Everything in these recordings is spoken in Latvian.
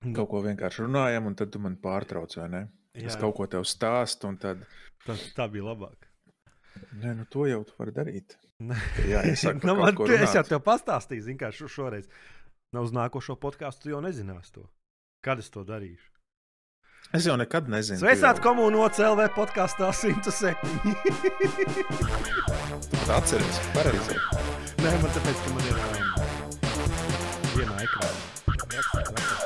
kaut ko vienkārši runājam, un tad tu man pārtrauc, vai ne? Es kaut ko tev stāstu, un tad. Tas, tā bija labāk. Nē, nu to jau tu vari darīt. Jā, iesaka, nu, man, tu, es jau tev pastāstīju, zinu, kā šo, šoreiz. Nav uz nākošo podkāstu, tu jau nezināsi to. Kad es to darīšu? Es jau nekad nezinu. Sveicināti jau... komunā CLV podkāstā 107. Tā atceries, pareizi. Nē, man tāpēc, ka man ir um, viena ekrāna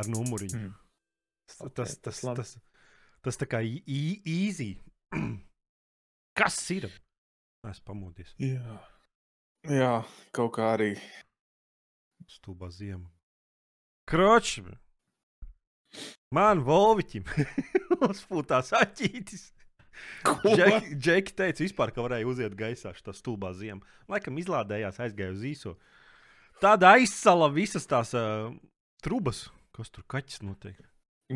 ar numuriņu. Mm. Tas, okay, tas, tas, tas, tas, tas tā kā easy. Kas ir? Es pamodies. Jā. Jā, kaut kā arī. Stulbā ziema. Kročs! Man, Volviķim, uzpūtās aķītis. Džeki, Džeki teica, vispār, ka varēja uziet gaisā šī stulbā ziema. Laikam izlādējās, aizgāja uz īso. Tāda aizsala visas tās uh, trubas, kas tur kaķis noteikti.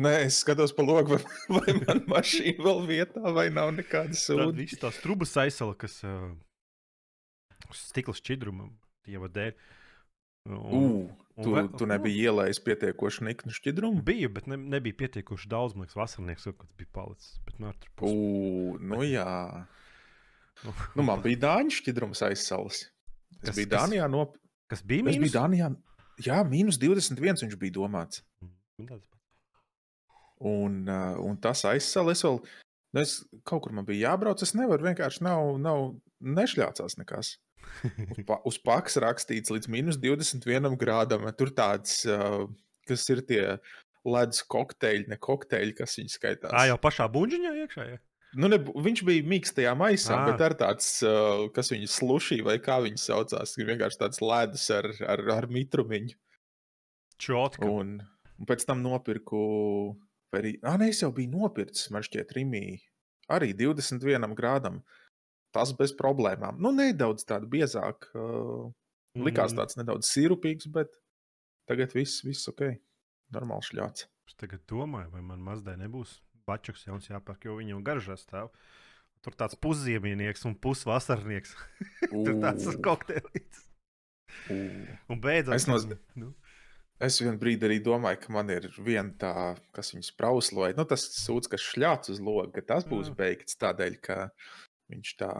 Nē, es skatos pa logu, vai, vai man mašīna vēl vietā, vai nav nekāda sūda. Tad viss tās trubas aizsala, kas uh, stikla šķidrumam, jau dēļ. Un, uh, tu, tu nebiji ielējis pietiekoši niknu šķidrumu? Biju, bet ne, nebija pietiekoši daudz. Man liekas, vasarnieks kaut kas bija palicis. Bet, nu, uh, nu, jā. Nu, nu, man bija dāņu šķidrums aizsalis. Es kas, biju Dānijā no. Kas bija mīnus? Es biju Dānijā. Jā, mīnus 21 viņš bija domāts. Mm, un, un tas aizsalis vēl. Nu, es kaut kur man bija jābrauc. Es nevaru vienkārši nav, nav nešļācās nekas uz, pa, uz paks rakstīts līdz minus 21 grādam. Tur tāds, kas ir tie ledus kokteļi, ne kokteļi, kas viņi skaitās. Tā jau pašā buļģiņā iekšā. Ja? Nu, ne, viņš bija mīkstajā maisā, à. bet ar tāds, uh, kas viņa slušī vai kā viņi saucās, ir vienkārši tāds ledus ar, ar, ar mitrumiņu. Čotka. Un, un pēc tam nopirku, vai arī, ah, nē, es jau biju nopircis, man šķiet, Rimī, arī 21 grādam. Tas bez problēmām. Nu, nedaudz tāda biezāk. Uh, likās mm. tāds nedaudz sirupīgs, bet tagad viss, viss ok. Normāls šļāts. Es tagad domāju, vai man mazdai nebūs bačuks jauns jāpērk, jo viņam garžā stāv. Tur tāds pusziemnieks un pusvasarnieks. Tur tāds kokteilīts. Un beidzot, es, no, nu. es vienu brīdi arī domāju, ka man ir viena tā, kas viņu sprausloja. Nu, tas sūds, kas šļāts uz loga, ka tas būs Jā. beigts tādēļ, ka viņš tā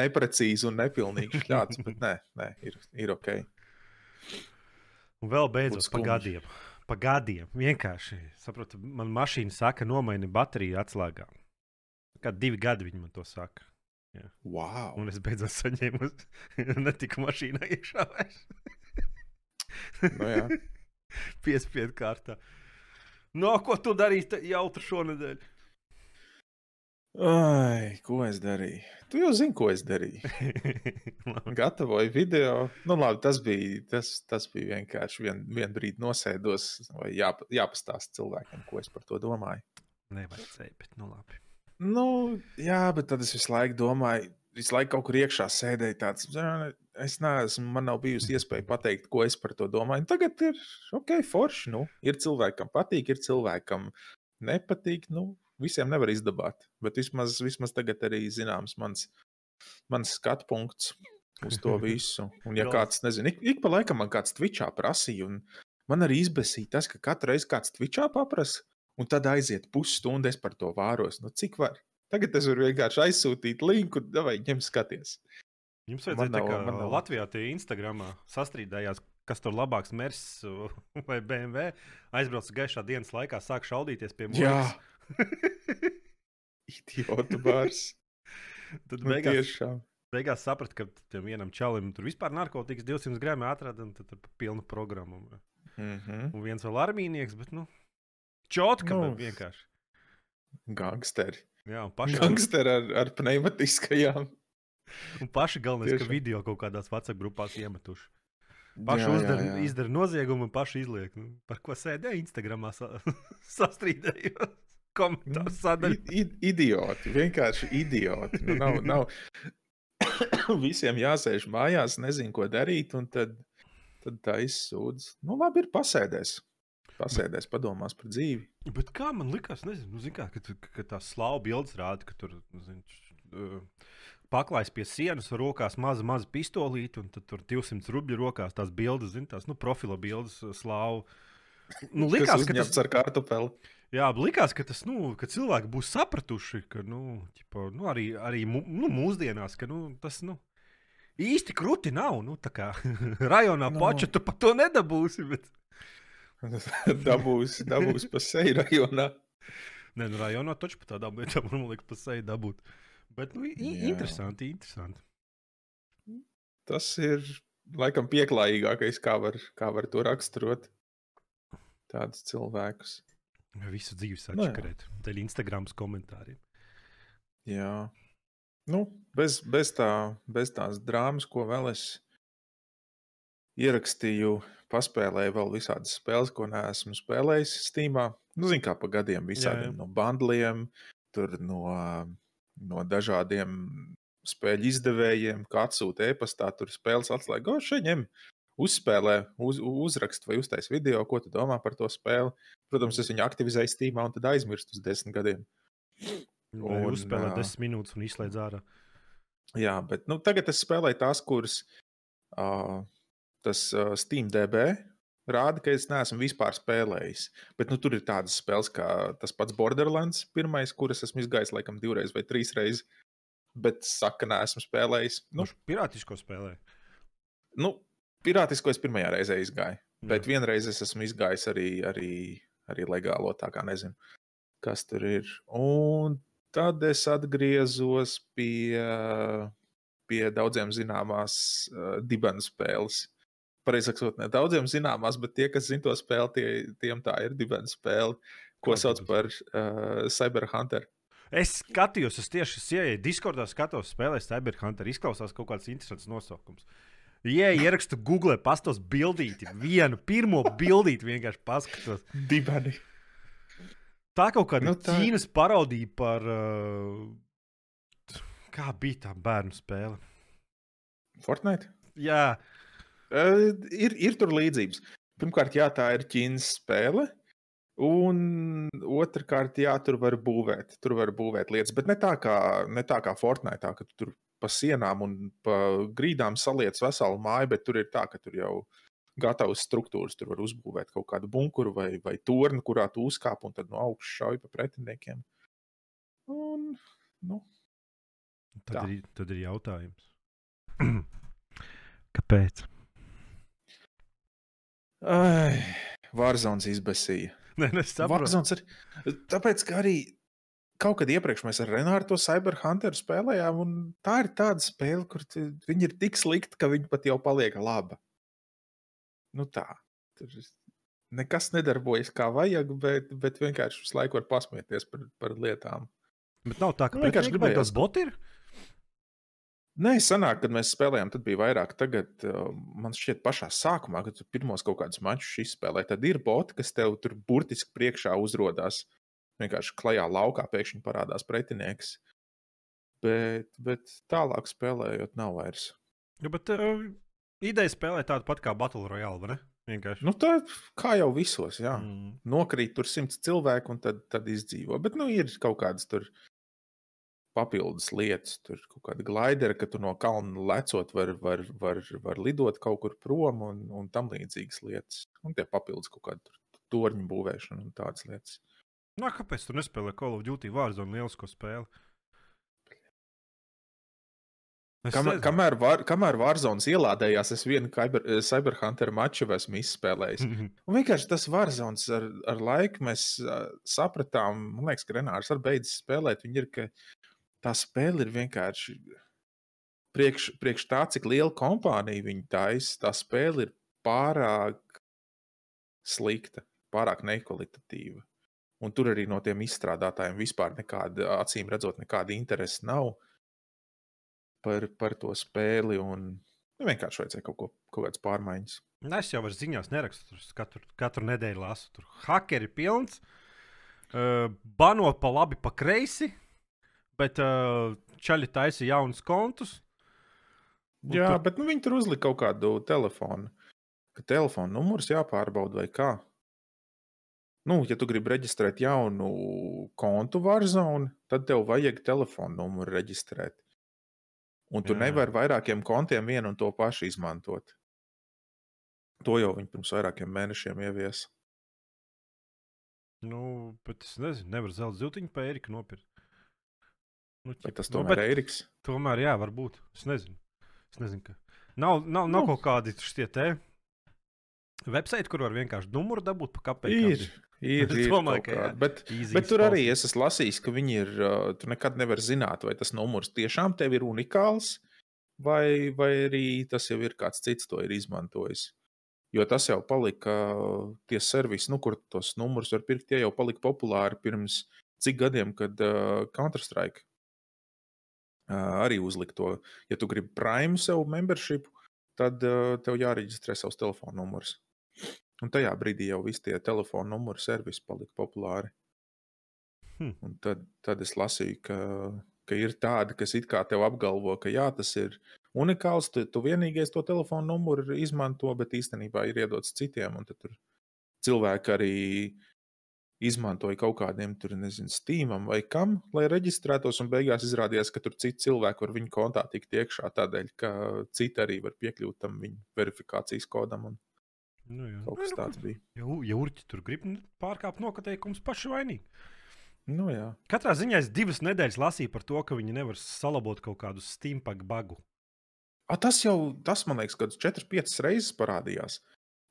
neprecīzi un nepilnīgi šļāts, bet nē, nē ir, ir ok. Un vēl beidzot, pa gadiem. Pa gadiem vienkārši. Saprotu, man mašīna saka, nomaini bateriju atslēgā. Kā divi gadi viņi man to saka. Jā. Wow. Un es beidzot saņēmu, ne tikai mašīnā iekšā. no, jā. Piespiedu kārtā. No, ko tu darīsi jautru šonadēļ? Ai, ko es darīju? Tu jau zini, ko es darīju. Gatavoju video. Nu, labi, tas bija, tas, tas bija vienkārši vien, vien brīdi nosēdos, vai jā, jāpastāsta cilvēkiem, ko es par to domāju. Nevajadzēja, bet nu labi. Nu, jā, bet tad es visu laiku domāju, visu laiku kaut kur iekšā sēdēju tāds. Es neesmu, man nav bijusi iespēja pateikt, ko es par to domāju. Tagad ir ok, forši. Nu, ir cilvēkam patīk, ir cilvēkam nepatīk. Nu, visiem nevar izdabāt. Bet vismaz, vismaz tagad arī zināms mans, mans skatu punkts uz to visu. Un, ja kāds, nezinu, ik, ik pa laikam man kāds Twitchā prasīja, un man arī izbēsīja tas, ka katru reizi kāds Twitchā paprasa, un tad aiziet pusstundu, es par to vāros. Nu, cik var? Tagad es varu vienkārši aizsūtīt linku, vai ņem skaties. Jums vajadzēja tā kā nav... Latvijā tie Instagramā sastrīdējās, kas tur labāks Mers vai BMW. Aizbrauc gaišā dienas laikā, sāk šaudīties pie mums. Idiotu bārs. Tad nu, beigās, tiešām. beigās sapratu, ka tam vienam čalim tur vispār narkotikas 200 gramu atrada un tad pilna programma. Mm -hmm. Un viens vēl armīnieks, bet nu, čotka nu, vienkārši. Gangsteri. Jā, un paši. Gangsteri ar, ar pneimatiskajām. Un paši galvenais, Tiešām. ka video kaut kādās WhatsApp grupās iemetuši. Paši uzdara, izdara noziegumu un paši izliek. Nu, par ko sēdēja Instagramā sa sastrīdējos komentāru nu, sadaļu. I, idioti, vienkārši idioti. Nu, nav, nav. Visiem jāsēž mājās, nezinu, ko darīt, un tad, tad tā izsūdz. Nu, labi, ir pasēdēs. Pasēdēs, padomās par dzīvi. Bet kā man likās, nezinu, nu, kā, ka, ka tā slāņa bildes rāda, ka tur zin, paklājs pie sienas, rokās maza, maza pistolīte, un tur 200 rubļu rokās tās bildes, zin, tās nu, profila bildes slāņa Nu, Likās, kas ka tas, uzņemts ar kartupeli. Jā, likās, ka tas, nu, ka cilvēki būs sapratuši, ka, nu, ķipa, nu arī, arī nu, mūsdienās, ka, nu, tas, nu, īsti krūti nav. Nu, tā kā rajonā Nu. no. paču tu pat to nedabūsi. Bet... dabūs, dabūs pa seju rajonā. Nē, nu, rajonā taču pat tādā veidā, man liekas, pa seju dabūt. Bet, nu, interesanti, interesanti. Tas ir laikam pieklājīgākais, kā var, kā var to raksturot. Tādus cilvēkus. Visu dzīvi Nu, jā. sačakarēt. Dēļ Instagram komentāriem. Jā. Nu, bez, bez, tā, bez tās drāmas, ko vēl es ierakstīju, paspēlēju vēl visādas spēles, ko neesmu spēlējis Steamā. Nu, zinu, kā pa gadiem, visādiem jā. no bandliem, tur no, no dažādiem spēļu izdevējiem, kā atsūta e-pastā, tur spēles atslēga. Go, šeit ņem, uzspēlē, uz, uzrakst vai uztais video, ko tu domā par to spēli. Protams, es viņu aktivizēju Steamā un tad aizmirstu uz desmit gadiem. Un, uzspēlēt ā, desmit minūtes un izslēdz ārā. Jā, bet nu, tagad es spēlēju tās, kuras uh, tas uh, Steam DB rāda, ka es neesmu vispār spēlējis. Bet nu, tur ir tādas spēles, kā tas pats Borderlands, pirmais, kuras esmu izgājis laikam divreiz vai trīs reizes. Bet saka, neesmu spēlējis. Nu, pirātisko spēlē. nu, pirātisko es pirmajā reizē izgāju. Jā. Bet vienreiz es esmu izgājis arī, arī, arī legālo, tā kā nezinu, kas tur ir. Un tad es atgriezos pie, pie daudziem zināmās uh, dibenu spēles. Pareizāk sakot, ne daudziem zināmās, bet tie, kas zina to spēli, tie, tiem tā ir dibenu spēle, ko sauc par uh, Cyberhunter. Es skatījos, es tieši ienāku Discordā, skatos, spēlēju Cyberhunter. Izklausās kaut kāds interesants nosaukums. Ja ierakstu Google, pastos bildīti, vienu pirmo bildīti vienkārši paskatos. Dibeni. Tā kaut kāda Nu, tā... Ķīnas parodija par. Uh, kā bija tā bērnu spēle? Fortnite? Jā, Uh, ir, ir tur līdzības. Pirmkārt, jā, tā ir ķīnas spēle. Un otrkārt, jā, tur var būvēt, tur var būvēt lietas, bet ne tā kā, ne tā kā Fortnite, tā, ka tu tur pa sienām un pa grīdām saliec veselu māju, bet tur ir tā, ka tur jau gatavas struktūras, tur var uzbūvēt kaut kādu bunkuru vai, vai torni, kurā tu uzkāp un tad no augšas šauj pa pretiniekiem. Un, nu, tad, Tā. ir, tad ir jautājums. Kāpēc? ai, Vārzonas izbēsīja. Nē, es saprotu. Warzone ir. Tāpēc, ka arī kaut kad iepriekš mēs ar Renāru to Cyberhunteru spēlējām, un tā ir tāda spēle, kur viņi ir tik slikti, ka viņi pat jau paliek laba. Nu tā. Tur nekas nedarbojas kā vajag, bet, bet vienkārši visu laiku var pasmieties par, par lietām. Bet nav tā, ka Nu, vienkārši tas boti ir. Nē, sanāk, kad mēs spēlējām, tad bija vairāk. Tagad uh, man šķiet, pašā sākumā, kad tu pirmos kaut kādus mačus izspēlē, tad ir boti, kas tev tur burtiski priekšā uzrādās. Vienkārši klajā laukā pēkšņi parādās pretinieks. Bet, bet tālāk spēlējot, nav vairs. Ja, bet uh, ideja spēlē tāda pati kā Battle Royale, vai ne? Vienkārši. Nu, tā kā jau visos, jā. Mm. Nokrīt tur simts cilvēku un tad, tad izdzīvo. Bet nu, ir kaut kādas tur papildus lietas. Tur kaut kāda glaidera, ka tu no kalna lecot, var, var, var, var lidot kaut kur prom un, un tam līdzīgas lietas. Un tie papildus kaut kāda tur torņu būvēšana un tādas lietas. Nā, kāpēc tu nespēlē Call of Duty Warzone lielisko spēli? Es Kamēr, var, kamēr Vārzonas ielādējās, es vienu Cyber, Cyberhunter maču esmu izspēlējis. Un vienkārši tas Vārzonas ar, ar laiku mēs uh, sapratām, man liekas, ka Renārs arī beidzis spēlēt. Viņa ir, ka tā spēle ir vienkārši priekš, priekš tā, cik liela kompānija viņa taisa. Tā spēle ir pārāk slikta, pārāk nekvalitatīva. Un tur arī no tiem izstrādātājiem vispār nekāda, acīm redzot, nekāda interese nav par, par to spēli. Un, nu, vienkārši vajadzēja kaut, ko, kaut kādas pārmaiņas. Nu, Es jau ar ziņās nerakstu. Tur katru, katru nedēļu lasu. Tur hakeri pilns. Uh, bano pa labi, pa kreisi. Bet uh, čaļi taisa jaunus kontus. Jā, tur- bet nu, viņi tur uzlika kaut kādu telefonu. Ka telefona numurs jāpārbauda vai kā. Nu, ja tu gribi reģistrēt jaunu kontu Warzone, tad tev vajag telefona numuru reģistrēt. Un tu Jā. nevari vairākiem kontiem vienu un to pašu izmantot. To jau viņi pirms vairākiem mēnešiem ieviesa. Nu, bet es nezinu, nevar zelta ziltiņu pēriku nopirkt. Nu, ķip, tas nu, tomēr bet ir Eriks? tomēr, jā, varbūt. Es nezinu. Es nezinu ka... Nav, nav, nav Nu. kaut kādi šie te websaiti, kur var vienkārši numuru dabūt pa kapeiku. Ir. Ir, Es domāju, ka jā. bet, bet tur arī es esmu lasījis, ka viņi ir. Tu nekad nevari zināt, vai tas numurs tiešām tev ir unikāls, vai, vai arī tas jau ir kāds cits to ir izmantojis. Jo tas jau palika, tie servisi, nu, kur tos numurus var pirkt, tie jau palika populāri pirms cik gadiem, kad uh, Counter-Strike uh, arī uzlika to. Ja tu gribi Prime sev membership, tad uh, tev jāreģistrē savs telefona numurs. Un tajā brīdī jau visi tie telefona numuru servisi palika populāri. Hm. Un tad, tad es lasīju, ka, ka ir tādi, kas it kā tev apgalvo, ka jā, tas ir unikāls, tu, tu vienīgais to telefona numuru izmanto, bet īstenībā ir iedots citiem. Un tad tur cilvēki arī izmantoja kaut kādiem tur, nezinu, Steamam vai kam, lai reģistrētos. Un beigās izrādījās, ka tur citi cilvēki var viņu kontā tikt iekšā tādēļ, ka citi arī var piekļūt tam viņa verifikācijas kodam. Un Nu, jā. kaut Nē, kas nu, tāds bija. Ja, ja urķi tur grib nu, pārkāpt noteikumus paši vainīgi. Nu, jā. Katrā ziņā es divas nedēļas lasīju par to, ka viņi nevar salabot kaut kādu steampunk bagu. A, tas jau, tas man liekas, kad 4-5 reizes parādījās.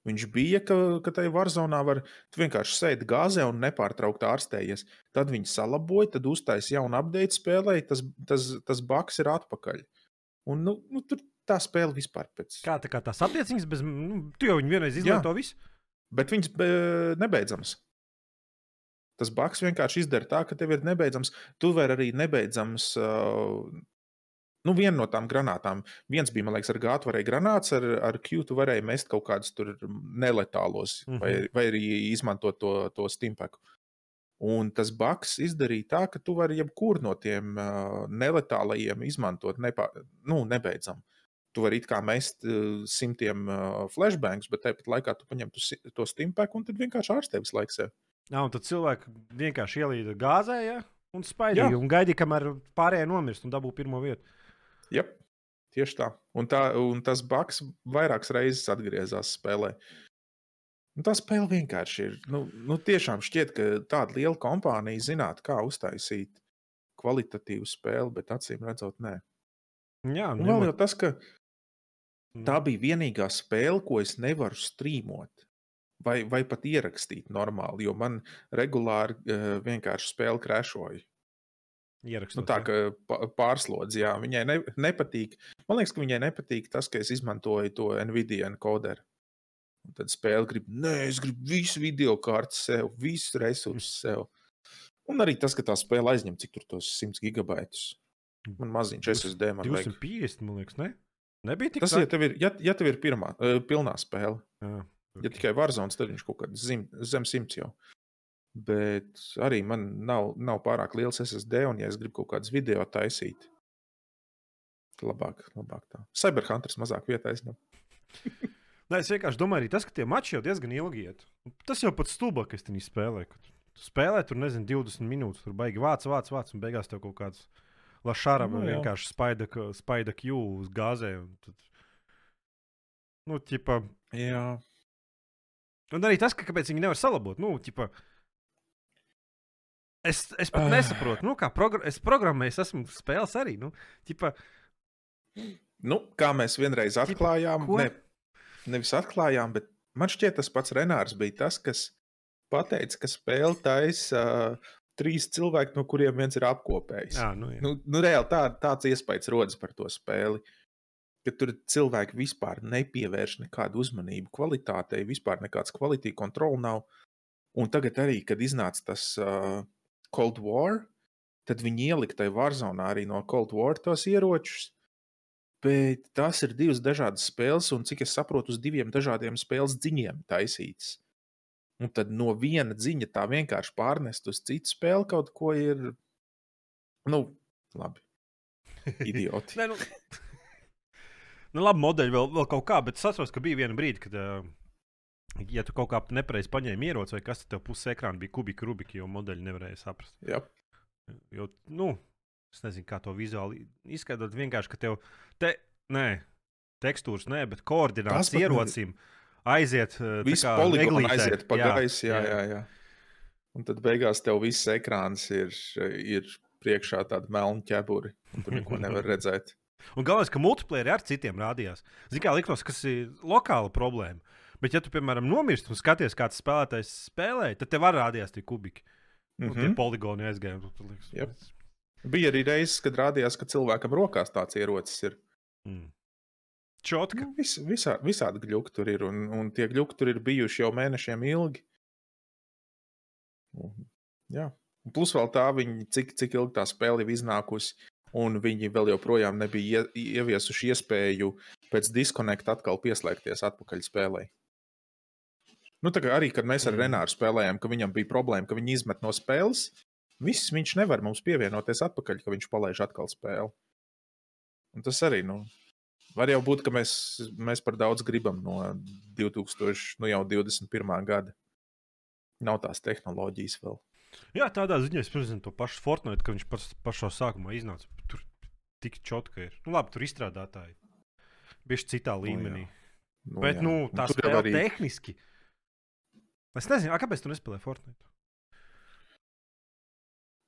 Viņš bija, ka, ka tajā varzonā var vienkārši sēdi gāzē un nepārtraukti ārstējies. Tad viņi salaboja, tad uztaisīja jaunu update spēlē, tas, tas, tas baks ir atpakaļ. Un, nu, nu, tur tā spēle vispār pēc. Kā, tā kā tās attiecības, bez, nu, tu jau viņu vienreiz izlaiž to visu. Bet viņas be, nebeidzamas. Tas baks vienkārši izdara tā, ka tev ir nebeidzams. Tu vari arī nebeidzams. Uh, nu, viena no tām granātām. Viens bija, man liekas, ar gātu varēja granāts, ar, ar Q tu varēji mest kaut kādus tur neletālos, mm. -hmm. vai, vai arī izmantot to, to stimpaku. Un tas baks izdarīja tā, ka tu vari jebkuru no tiem uh, neletālajiem izmantot nepā, nu, nebeidzam. Tu vari it kā mest uh, simtiem uh, flashbangs, bet tāpat laikā tu paņem to stimpaku un tad vienkārši ārstē visu laiku. Jā, un tad cilvēki vienkārši ielīda gāzē ja? un spaidīja. Un gaidīja, kamēr pārējie nomirst un dabū pirmo vietu. Jā, tieši tā. Un, tā, un tas baks vairākas reizes atgriezās spēlē. Un tā spēle vienkārši ir. Nu, nu, tiešām šķiet, ka tāda liela kompānija zinātu, kā uztaisīt kvalitatīvu spēli, bet acīm redzot, nē. Jā, Un vēl jau tas, ka. Tā bija vienīgā spēle, ko es nevaru strīmot. Vai, vai pat ierakstīt normāli, jo man regulāri uh, vienkārši spēle krešoja. ierakstot. Nu, tā kā pārslodzi, jā, viņai ne, nepatīk. Man liekas, ka viņai nepatīk tas, ka es izmantoju to Nvidia encoderu. Un tad spēle grib, nē, es gribu visu video kārtu sev, visu resursu sev. Un arī tas, ka tā spēle aizņem cik tur tos 100 gigabaitus. Man maziņš SSD man vajag. 250, man liekas, ne? Nebija tik Tas, ja tev ir, ja, ja tev ir pirmā, uh, pilnā spēle, Jā, ja tikai Varzonas, tad viņš kaut kāds zim, zem simts jau. Bet arī man nav, nav pārāk liels SSD, un ja es gribu kaut kādas video taisīt, labāk, labāk tā. Cyberhunters mazāk vietā aizņem. Nē, es vienkārši domāju, arī tas, ka tie mači jau diezgan ilgi iet. Tas jau pats stulbākais tajā spēlē. kad Tu spēlē tur, nezinu, 20 minūtes, tur baigi vāc, vāc, vāc, un beigās tev kaut kāds lašāra Nu, jā. vienkārši spaida, spaida kļūda uz gāzē. un Tad, nu, ķipa, Jā, un arī tas, ka, kāpēc viņi nevar salabot. Nu, ķipa, es, es pat Ah. nesaprotu, nu, kā progr es programmēju, es esmu spēles arī. Nu, ķipa, nu, kā mēs vienreiz atklājām, ko? ne, nevis atklājām, bet man šķiet, tas pats Renārs bija tas, kas pateica, ka spēle taisa uh, trīs cilvēki, no kuriem viens ir apkopējis. jā, nu, jā. Nu, nu, reāli tā, tāds iespējas rodas par to spēli. Ka tur cilvēki vispār nepievērš nekādu uzmanību kvalitātei, vispār nekādas kvalitātes kontrola nav. Un tagad arī, kad iznāca tas uh, Cold War, tad viņi ielika tajā Warzonā arī no Cold War tos ieročus. Bet tās ir divas dažādas spēles, un cik es saprotu, uz diviem dažādiem spēles dziņiem taisītas. Un tad no viena dziņa tā vienkārši pārnest uz citu spēli kaut ko ir. Nu, labi. Idioti. Nē, nu, nu, labi, modeļi vēl, vēl kaut kā, bet es atceros, ka bija viena brīdi, kad, uh, ja tu kaut kā nepareizi paņēmi ieroci, vai kas tad tev pusē ekrāna bija kubika, rubika, jo modeļi nevarēja saprast. Jā, Jo, nu, es nezinu, kā to vizuāli izskaidrot. Vienkārši, ka tev, te, nē, tekstūras, nē, bet koordinācijas pat ne- ierocim aiziet. tā Viss poligons aiziet pa Jā, gaisu. Jā, jā, jā. Un tad beigās tev viss ekrāns ir, ir priekšā tāda melna ķēburi, un tu neko nevar redzēt. Un galvenais, ka multiplayer ar citiem rādījās. Zini, kā liktos, kas ir lokāla problēma. Bet, ja tu, piemēram, nomirsti un skaties, kāds spēlētājs spēlē, tad tev var rādīties tie kubiki. Mm -hmm. Tie Mhm. poligoni aizgāja. Jep. Bija arī reizes, kad rādījās, ka cilvēkam rokās tāds ierocis ir. Mm. Čotka. Nu, vis, visā, visādi gļuki tur ir, un, un tie gļuki tur ir bijuši jau mēnešiem ilgi. Un, jā. Un plus vēl tā, viņi, cik, cik ilgi tā spēle ir iznākusi, un viņi vēl joprojām nebija ie, ieviesuši iespēju pēc diskonekta atkal pieslēgties atpakaļ spēlē. Nu, tā kā arī, kad mēs ar Mm. Renāru spēlējām, ka viņam bija problēma, ka viņi izmet no spēles, viss viņš nevar mums pievienoties atpakaļ, ka viņš palaiž atkal spēli. Un tas arī, nu, Var jau būt, ka mēs, mēs par daudz gribam no 2021. gada. Nav tās tehnoloģijas vēl. Jā, tādā ziņā es nezinu to pašu Fortnite, ka viņš pats pašā sākumā iznāca. Tur tik čotka ir. Nu, labi, tur izstrādātāji. Bieži citā līmenī. Nu, Bet, jā. nu, Un tā jau spēle arī- tehniski. Es nezinu, a, kāpēc tu nespēlēji Fortnite.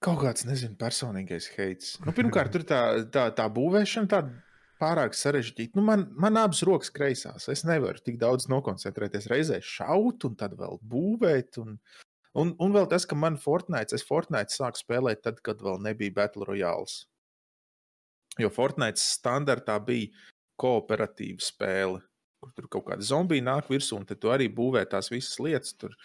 Kaut kāds, nezinu, personīgais heits. Nu, pirmkārt, tur tā, tā, tā būvēšana tāda pārāk sarežģīta. Nu, man, man abas rokas kreisās. Es nevaru tik daudz nokoncentrēties reizē, šaut un tad vēl būvēt. Un, un, un vēl tas, ka man Fortnite, es Fortnite sāku spēlēt tad, kad vēl nebija Battle Royale. Jo Fortnite standartā bija kooperatīva spēle, kur tur kaut kāda zombija nāk virsū, un tu arī būvē tās visas lietas, tur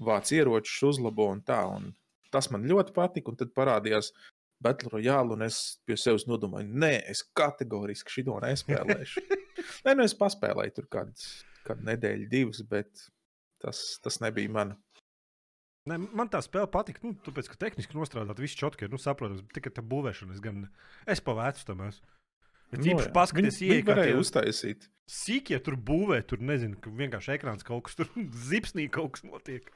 vāc ieročus, uzlabo un tā. Un tas man ļoti patika, un tad parādījās Battle Royale, un es pie sevis nodomāju, nē, es kategoriski šo nespēlēšu. nē, nu es paspēlēju tur kādu, kādu nedēļu, divas, bet tas, tas nebija man. Ne, man tā spēle patika. Nu, tāpēc, ka tehniski nostrādāt visu čotku ir nu, saprotams. bet Tikai tā būvēšana, es gan es pavēcu tam. Es Nu, īpaši jā. paskaties, Viņi- viņi ieejot, kā tie uztaisīt. sīkie tur būvē, tur nezinu, ka vienkārši ekrāns kaut kas tur zipsnī kaut kas notiek.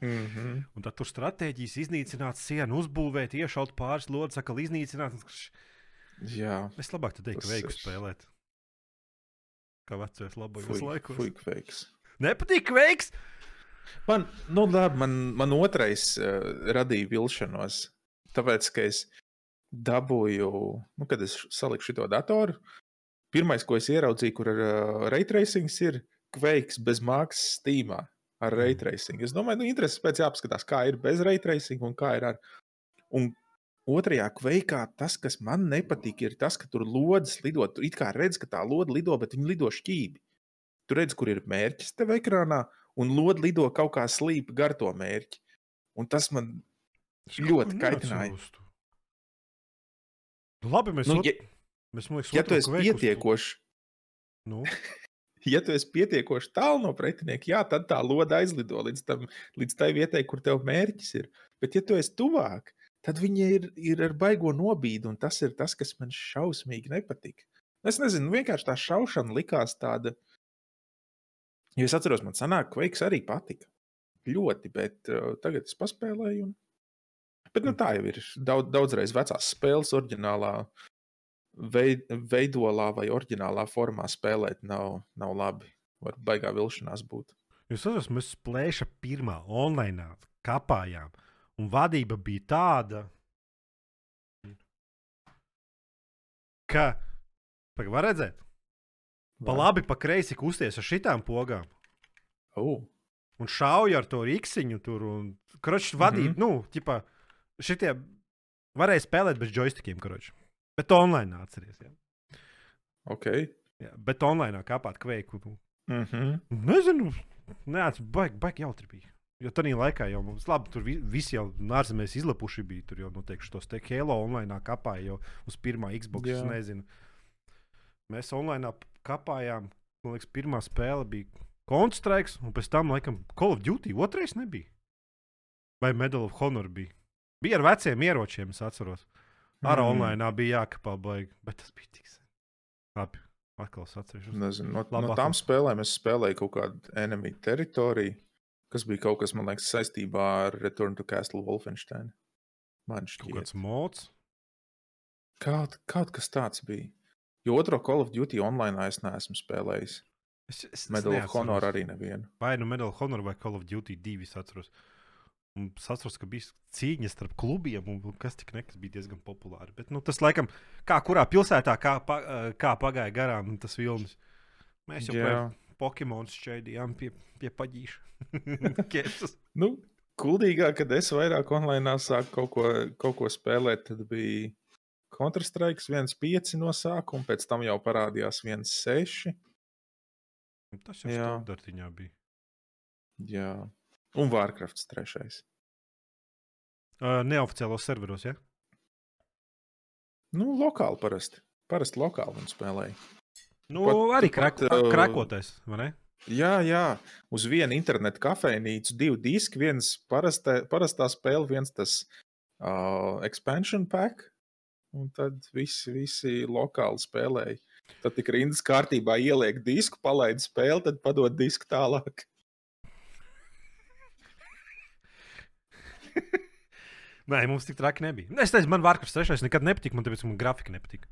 Mm -hmm. Un tad tur stratēģijas iznīcināt sienu, uzbūvēt, iešaut pāris lodes, atkal iznīcināt. Jā, Es labāk te teiktu, ka veiku ir- spēlēt. Kā vecais labajos fuck, laikos. fuck fakes. Nepatīk veiks! Man, nu, labi, man, man otrais uh, radīja vilšanos. Tāpēc, ka es dabūju, nu, kad es saliku šo datoru, pirmais, ko es ieraudzīju, kur ir uh, raytracing, ir kveiks bez maksas Steamā ar Mm. raytracing. Es domāju, nu, interesanti pēc jāapskatās, kā ir bez raytracing un kā ir ar. Un otrajā kveikā tas, kas man nepatīk, ir tas, ka tur lodes lido. Tur it kā redz, ka tā lode lido, bet viņi lido šķīvi. Tur redz, kur ir mērķis tev ekrānā, un lode lido kaut kā slīpa gar to mērķi. Un tas man Es Ļoti kaitināja. Nu, labi, mēs, Nu, ja, mēs man liekas, ja tu esi pietiekoši, Nu, ja tu esi pietiekoši tālu no pretinieka, jā, tad tā lode aizlido līdz, tam, līdz tai vietai, kur tev mērķis ir. Bet, ja tu esi tuvāk, tad viņi ir, ir ar baigo nobīdi, un tas ir tas, kas man šausmīgi nepatīk. Es nezinu, vienkārši tā šaušana likās tāda. Jo es atceros, man sanāk, ka Kveiks arī patika. Ļoti, bet uh, tagad es paspēlēju. Un... Bet nu, tā jau ir. Daudz, daudzreiz vecās spēles, oriģinālā veidolā vai oriģinālā formā spēlēt nav, nav labi. Var baigā vilšanās būt. Jūs atceros, mēs plēša pirmā online kapājām, un vadība bija tāda, ka, pagaid, var redzēt, pa Vai? labi, pa kreisi kusties ar šitām pogām. Oh. Un šauja ar to rīksiņu tur. Un, kroč, vadība, mm. -hmm. nu, tipā, šitie varēja spēlēt bez joystickiem, kroč. Bet online atceries. Ja? Okay. Jā, bet online kāpāt kveiku. Nu, Mm -hmm. Nezinu, neatceros, baigi, baigi jautri bija. Jo tajā laikā jau mums, labi, tur vi- visi jau ārzemēs izlapuši bija. Tur jau noteikti tos te Halo online kapāja jau uz pirmā Xbox. Es Jā. nezinu. Mēs online kapājām, man liekas, pirmā spēle bija Counter-Strike, un pēc tam, laikam, Call of Duty otrais nebija. Vai Medal of Honor bija. Bija ar veciem ieročiem, es atceros. Ar mm. online bija jākapā baigi, bet tas bija tik sen. Labi, atkal es atceros. Nezinu, no, Labāk. no tām spēlēm es spēlēju kaut kādu enemy teritoriju, kas bija kaut kas, man liekas, saistībā ar Return to Castle Wolfenstein. Man Kaut šķiet, kāds mods. kaut, kaut kas tāds bija. Jo otro Call of Duty online es neesmu spēlējis. Es, es, es Medal of neatceros. Honor arī nevienu. Vai nu Medal of Honor vai Call of Duty 2. Es atceros. Un saprotu, ka bija cīņas starp klubiem, un kas tik nekas bija diezgan populāri. Bet nu, tas, laikam, kā kurā pilsētā, kā, pa, kā pagāja garām tas vilnis. Mēs jau Jā. Pokemons šķēdījām pie, pie paģīša. Nu, kuldīgāk, kad es vairāk online sāku kaut ko, kaut ko spēlēt, tad bija Counter-Strike 1.5 no sākuma, pēc tam jau parādījās 1.6. tas jau standartiņā bija. Jā, un Warcraft 3. Uh, neoficiālos serveros, ja? Nu, lokāli parasti. Parasti lokāli viņi spēlēja. Nu, Pat- arī pat, krako, uh, krakotais, vai ne? Jā, jā, uz vienu internetu kafejnīcu, divi diski, viens parastā, parastā spēle, viens tas uh, expansion pack. Un tad visi, visi lokāli spēlēja. Tad tik rindas kārtībā ieliek disku, palaid spēli, tad padod disku tālāk. Nē, mums tik traki nebija. Es teicu, man Vārkas trešais nekad nepatika, man tāpēc man grafika nepatika.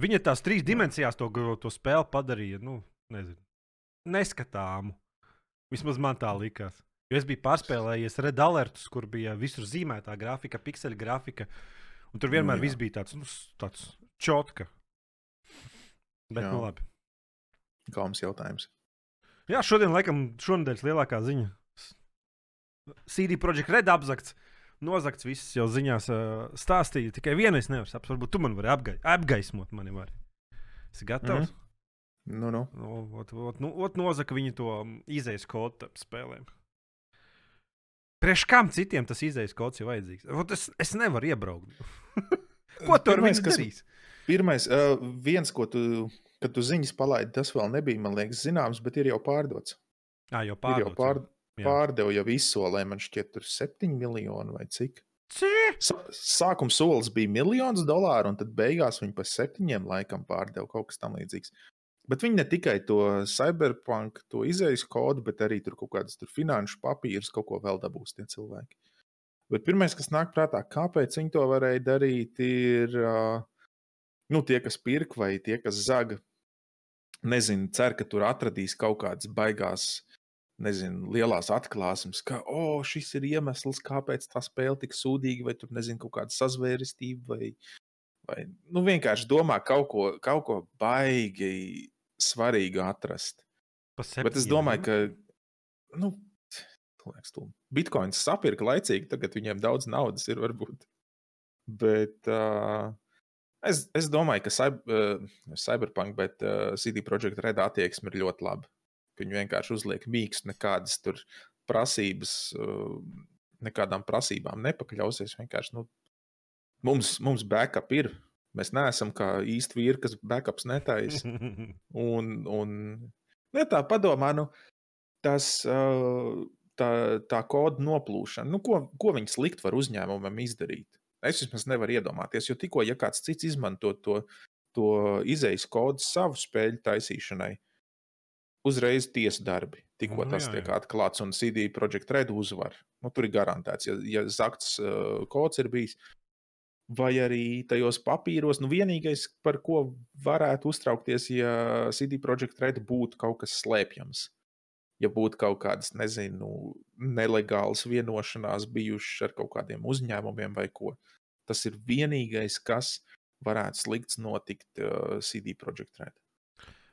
Viņa tās trīs dimensijās to, to spēli padarīja, nu, nezinu, neskatāmu. Vismaz man tā likās. Jo es biju pārspēlējies Red Alertus, kur bija visur zīmētā grafika, pikseļa grafika. Un tur vienmēr Nu, bija tāds, nu, tāds čotka. Bet, Jā. nu, labi. Galvenais jautājums. Jā, šodien, laikam, šonadēļ lielākā ziņa. CD Projekt Red apzakts. Nozagts viss jau ziņās uh, stāstīja. Tikai vienu es nevaru saprast. Varbūt tu man vari apgai apgaismot. Mani var. Esi gatavs? Mm Nu, nu. -hmm. nu, ot, ot, nu, ot, nozaka viņi to izējas kodu spēlēm. Priekš kam citiem tas izējas kods ir vajadzīgs? Ot, es, es nevaru iebraukt. Ko tu ar Pirmais, viņu kas- darīsi? Pirmais, uh, viens, ko tu, kad tu ziņas palaidi, tas vēl nebija, man liekas, zināms, bet ir jau pārdots. Jā, jau Ir jau pār, Jā. pārdevu, jau izsolē, man šķiet, tur 7 miljoni vai cik. Sākuma solis bija miljons dolāru, un tad beigās viņi par septiņiem laikam pārdeva kaut kas tamlīdzīgs. Bet viņi ne tikai to cyberpunk, to izējas kodu, bet arī tur kaut kādas tur finanšu papīrus, kaut ko vēl dabūs tie cilvēki. Bet pirmais, kas nāk prātā, kāpēc viņi to varēja darīt, ir uh, nu, tie, kas pirk vai tie, kas zaga. Nezinu, cer, ka tur atradīs kaut kādas baigās nezinu, lielās atklāsmes, ka oh, šis ir iemesls, kāpēc tā spēle tik sūdīga, vai tur nezinu, kaut kāda sazvērestība, vai, vai nu, vienkārši domā kaut ko, kaut ko baigi svarīgu atrast. Bet es domāju, ka nu, liekas, bitkoins sapirka laicīgi, tagad viņiem daudz naudas ir varbūt. Bet uh, es, es domāju, ka cyber, uh, Cyberpunk, bet uh, CD Projekt Red attieksme ir ļoti laba. Ka Viņi vienkārši uzliek mīkstu, nekādas tur prasības, uh, nekādām prasībām nepakļausies. Vienkārši nu, mums, mums backup ir. Mēs neesam kā īsti vīri, kas backups netaisa. Un, un ne, tā padomā, nu, tas, uh, tā, tā koda noplūšana, nu, ko, ko viņi slikt var uzņēmumam izdarīt. Es vismaz nevaru iedomāties, jo tikko, ja kāds cits izmanto to, to izējas kodu savu spēļu taisīšanai, uzreiz tiesa darbi. Tikko Nu, tas jā, tiek jā. atklāts un CD Projekt Red uzvar. Nu, tur ir garantēts, ja, ja zakts uh, kods ir bijis. Vai arī tajos papīros, nu vienīgais, par ko varētu uztraukties, ja CD Projekt Red būtu kaut kas slēpjams. Ja būtu kaut kādas, nezinu, nelegālas vienošanās bijušas ar kaut kādiem uzņēmumiem vai ko. Tas ir vienīgais, kas varētu slikts notikt uh, CD Projekt Red.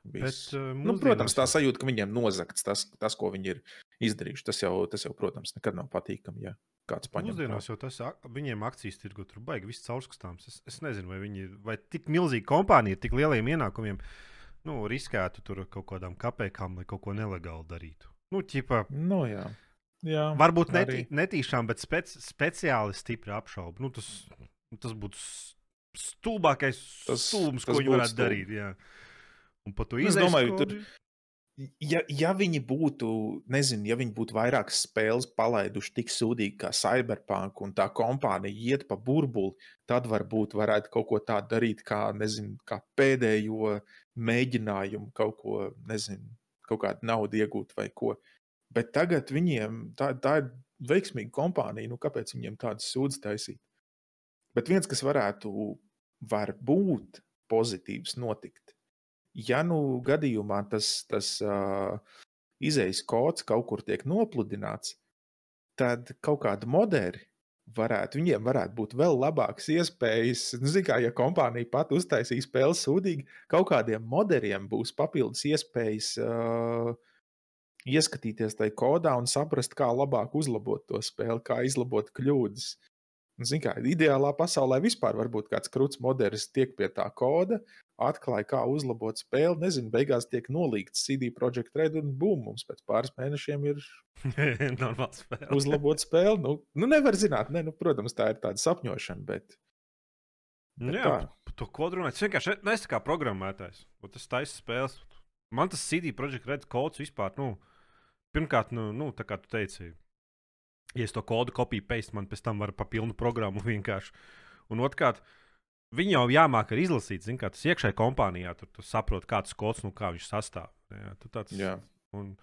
Bet, Viss. uh, Nu, protams, tā sajūta, ka viņiem nozagts tas, tas, ko viņi ir izdarījuši. Tas jau, tas jau protams, nekad nav patīkami, ja kāds paņem. Mūsdienās jau tas viņiem akcijas tirgu tur baigi viss caurskatāms. Es, es nezinu, vai viņi ir, vai tik milzīga kompānija ar tik lieliem ienākumiem, nu, riskētu tur kaut kādām kapekām, lai kaut ko nelegāli darītu. Nu, ķipa, Nu, jā. jā varbūt netī, netīšām, bet spec, speciāli stipri apšaubu. Nu, tas, tas būtu stulbākais Tas- stulbs, tas ko viņi varētu stulbi. darīt. Jā. Un par to Es izējas domāju, tur- Ja, ja viņi būtu, nezinu, ja viņi būtu vairākas spēles palaiduši tik sūdīgi kā Cyberpunk un tā kompānija iet pa burbuli, tad varbūt varētu kaut ko tādu darīt, kā, nezinu, kā pēdējo mēģinājumu kaut ko, nezinu, kaut kādu naudu iegūt vai ko. Bet tagad viņiem tā, tā ir veiksmīga kompānija, nu kāpēc viņiem tādas sūdzes taisīt? Bet viens, kas varētu būt pozitīvs, notikt, ja nu gadījumā tas, tas uh, izējas kods kaut kur tiek nopludināts, tad kaut kādi moderi varētu, viņiem varētu būt vēl labākas iespējas. Nu, Zinām, kā ja kompānija pat uztaisīs spēli sūdīgi, kaut kādiem moderiem būs papildus iespējas uh, ieskatīties tajā kodā un saprast, kā labāk uzlabot to spēli, kā izlabot kļūdas. Ziniet, kā ideālā pasaulē vispār var būt kāds krūts modelis, tiek pie tā koda, atklāja, kā uzlabot spēli. Nezinu, beigās tiek nolīgts CD Projekt Red un bum, mums pēc pāris mēnešiem ir spēle. uzlabot spēli. Nu, nu nevar zināt, ne, nu, protams, tā ir tāda sapņošana, bet. bet Jā, to kodu runāt. Es vienkārši neesmu kā programmētājs. Tas taisa spēles. Man tas CD Projekt Red kods vispār, nu, pirmkārt, nu, nu tā kā tu teici ja es to kodu kopiju paste, man pēc tam var pa pilnu programmu vienkārši. Un otrkārt, viņi jau jāmāk arī izlasīt, zin, kā tas iekšējā kompānijā, tur tu saproti, kāds kods, nu, kā viņš sastāv. Jā, tu tāds, Jā. un,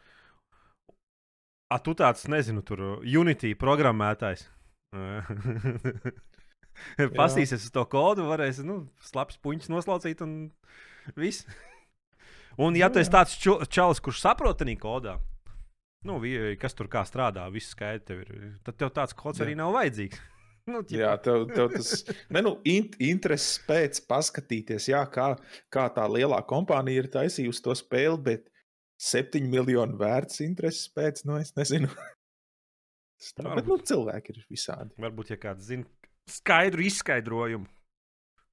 a, tu tāds, nezinu, tur Unity programmētājs. Pasīsies uz to kodu, varēsi nu, slapjas puņus noslaucīt un viss. Un, ja tu esi tāds čalis, kurš saprot tādā kodā, nu, kas tur kā strādā, viss skaidrs tev ir. Tad tev tāds kods Jā. arī nav vajadzīgs. Nu, ķipa. jā, tev, tev tas ne, nu, in, intereses pēc paskatīties, jā, kā, kā tā lielā kompānija ir taisījusi to spēli, bet 7 miljonu vērts intereses pēc, nu, es nezinu. Tā, bet, nu, cilvēki ir visādi. Varbūt, ja kāds zina skaidru izskaidrojumu,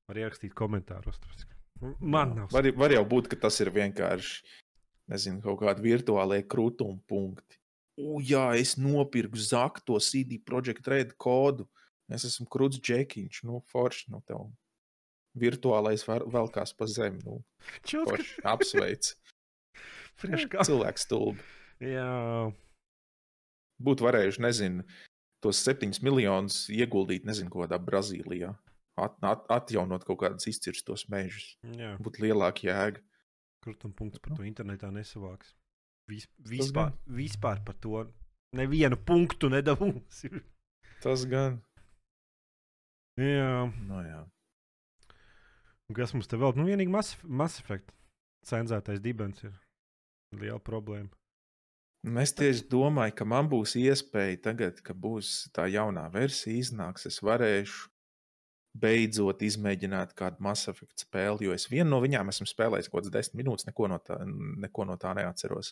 var ierakstīt komentāros. Man nav. Var, var jau būt, ka tas ir vienkārši nezinu, kaut kādi virtuālie krūtuma punkti. O, jā, es nopirku zakto CD Projekt Red kodu. Es esmu krūts džekiņš, nu, forši, nu, tev virtuālais velkās pa zemi. Nu, forši, apsveic. Cilvēks stulbi. Jā. Būtu varējuši, nezinu, tos septiņus miljonus ieguldīt, nezinu, kādā Brazīlijā. At, at, atjaunot kaut kādus izcirstos mežus. Būtu lielāka jēga. Krustuma punkts par to internetā nesavāks. Vis, vispār, vispār par to nevienu punktu nedabūs. Tas gan. Jā. No, jā. Kas mums te vēl? Nu, vienīgi Mass, mass Effect cenzētais dibens ir liela problēma. Es tieši domāju, ka man būs iespēja tagad, kad būs tā jaunā versija, iznāks, es varēšu beidzot izmēģināt kādu Mass Effect spēli, jo es vienu no viņām esmu spēlējis kaut kādas desmit minūtes, neko no tā, neko no tā neatceros.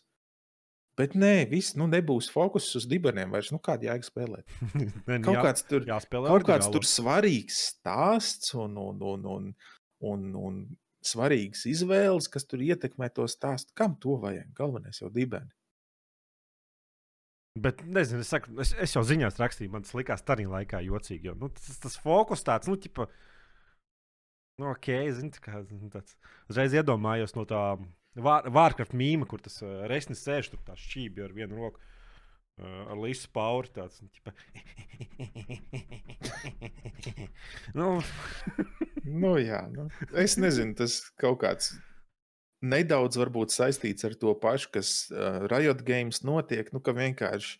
Bet nē, viss nu, nebūs fokus uz dibeniem vairs. Nu, kāda jēga spēlēt? kaut jā, kāds tur, kaut kāds tur svarīgs stāsts un, un, un, un, un, un svarīgas izvēles, kas tur ietekmē to stāstu. Kam to vajag? Galvenais jau dibeni. Bet, nezinu, es, saku, es, es jau ziņās rakstīju, man tas likās arī laikā jocīgi. Jo, nu, tas, tas fokus tāds, nu, tipa, nu, ok, zinu, kā nu, tāds. Uzreiz iedomājos no tā Vārkrafta mīmīma, kur tas uh, resnis sēž tur tā šķībi ar vienu roku. Uh, ar Līsu Pauri tāds tipa... nu, nu, jā, nu, es nezinu, tas kaut kāds nedaudz varbūt saistīts ar to pašu, kas uh, Riot Games notiek. Nu, ka vienkārši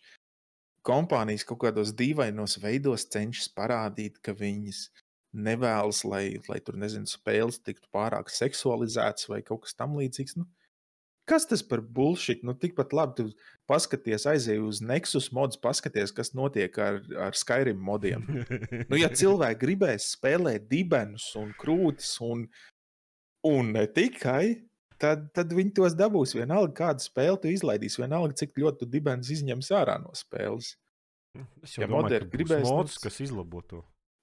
kompānijas kaut kādos dīvainos veidos cenšas parādīt, ka viņas nevēlas, lai, lai tur, nezinu, spēles tiktu pārāk seksualizētas vai kaut kas tamlīdzīgs. Nu, kas tas par bullshit? Nu, tikpat labi, tu paskaties, aizej uz Nexus modus, paskaties, kas notiek ar, ar Skyrim modiem. nu, ja cilvēki gribēs spēlēt dibenus un krūtis un, un ne tikai, tad, tad viņi tos dabūs. Vienalga, kādu spēli tu izlaidīsi, vienalga, cik ļoti tu dibens izņems ārā no spēles. Es jau ja domāju, ka gribēs mods, kas izlabo to.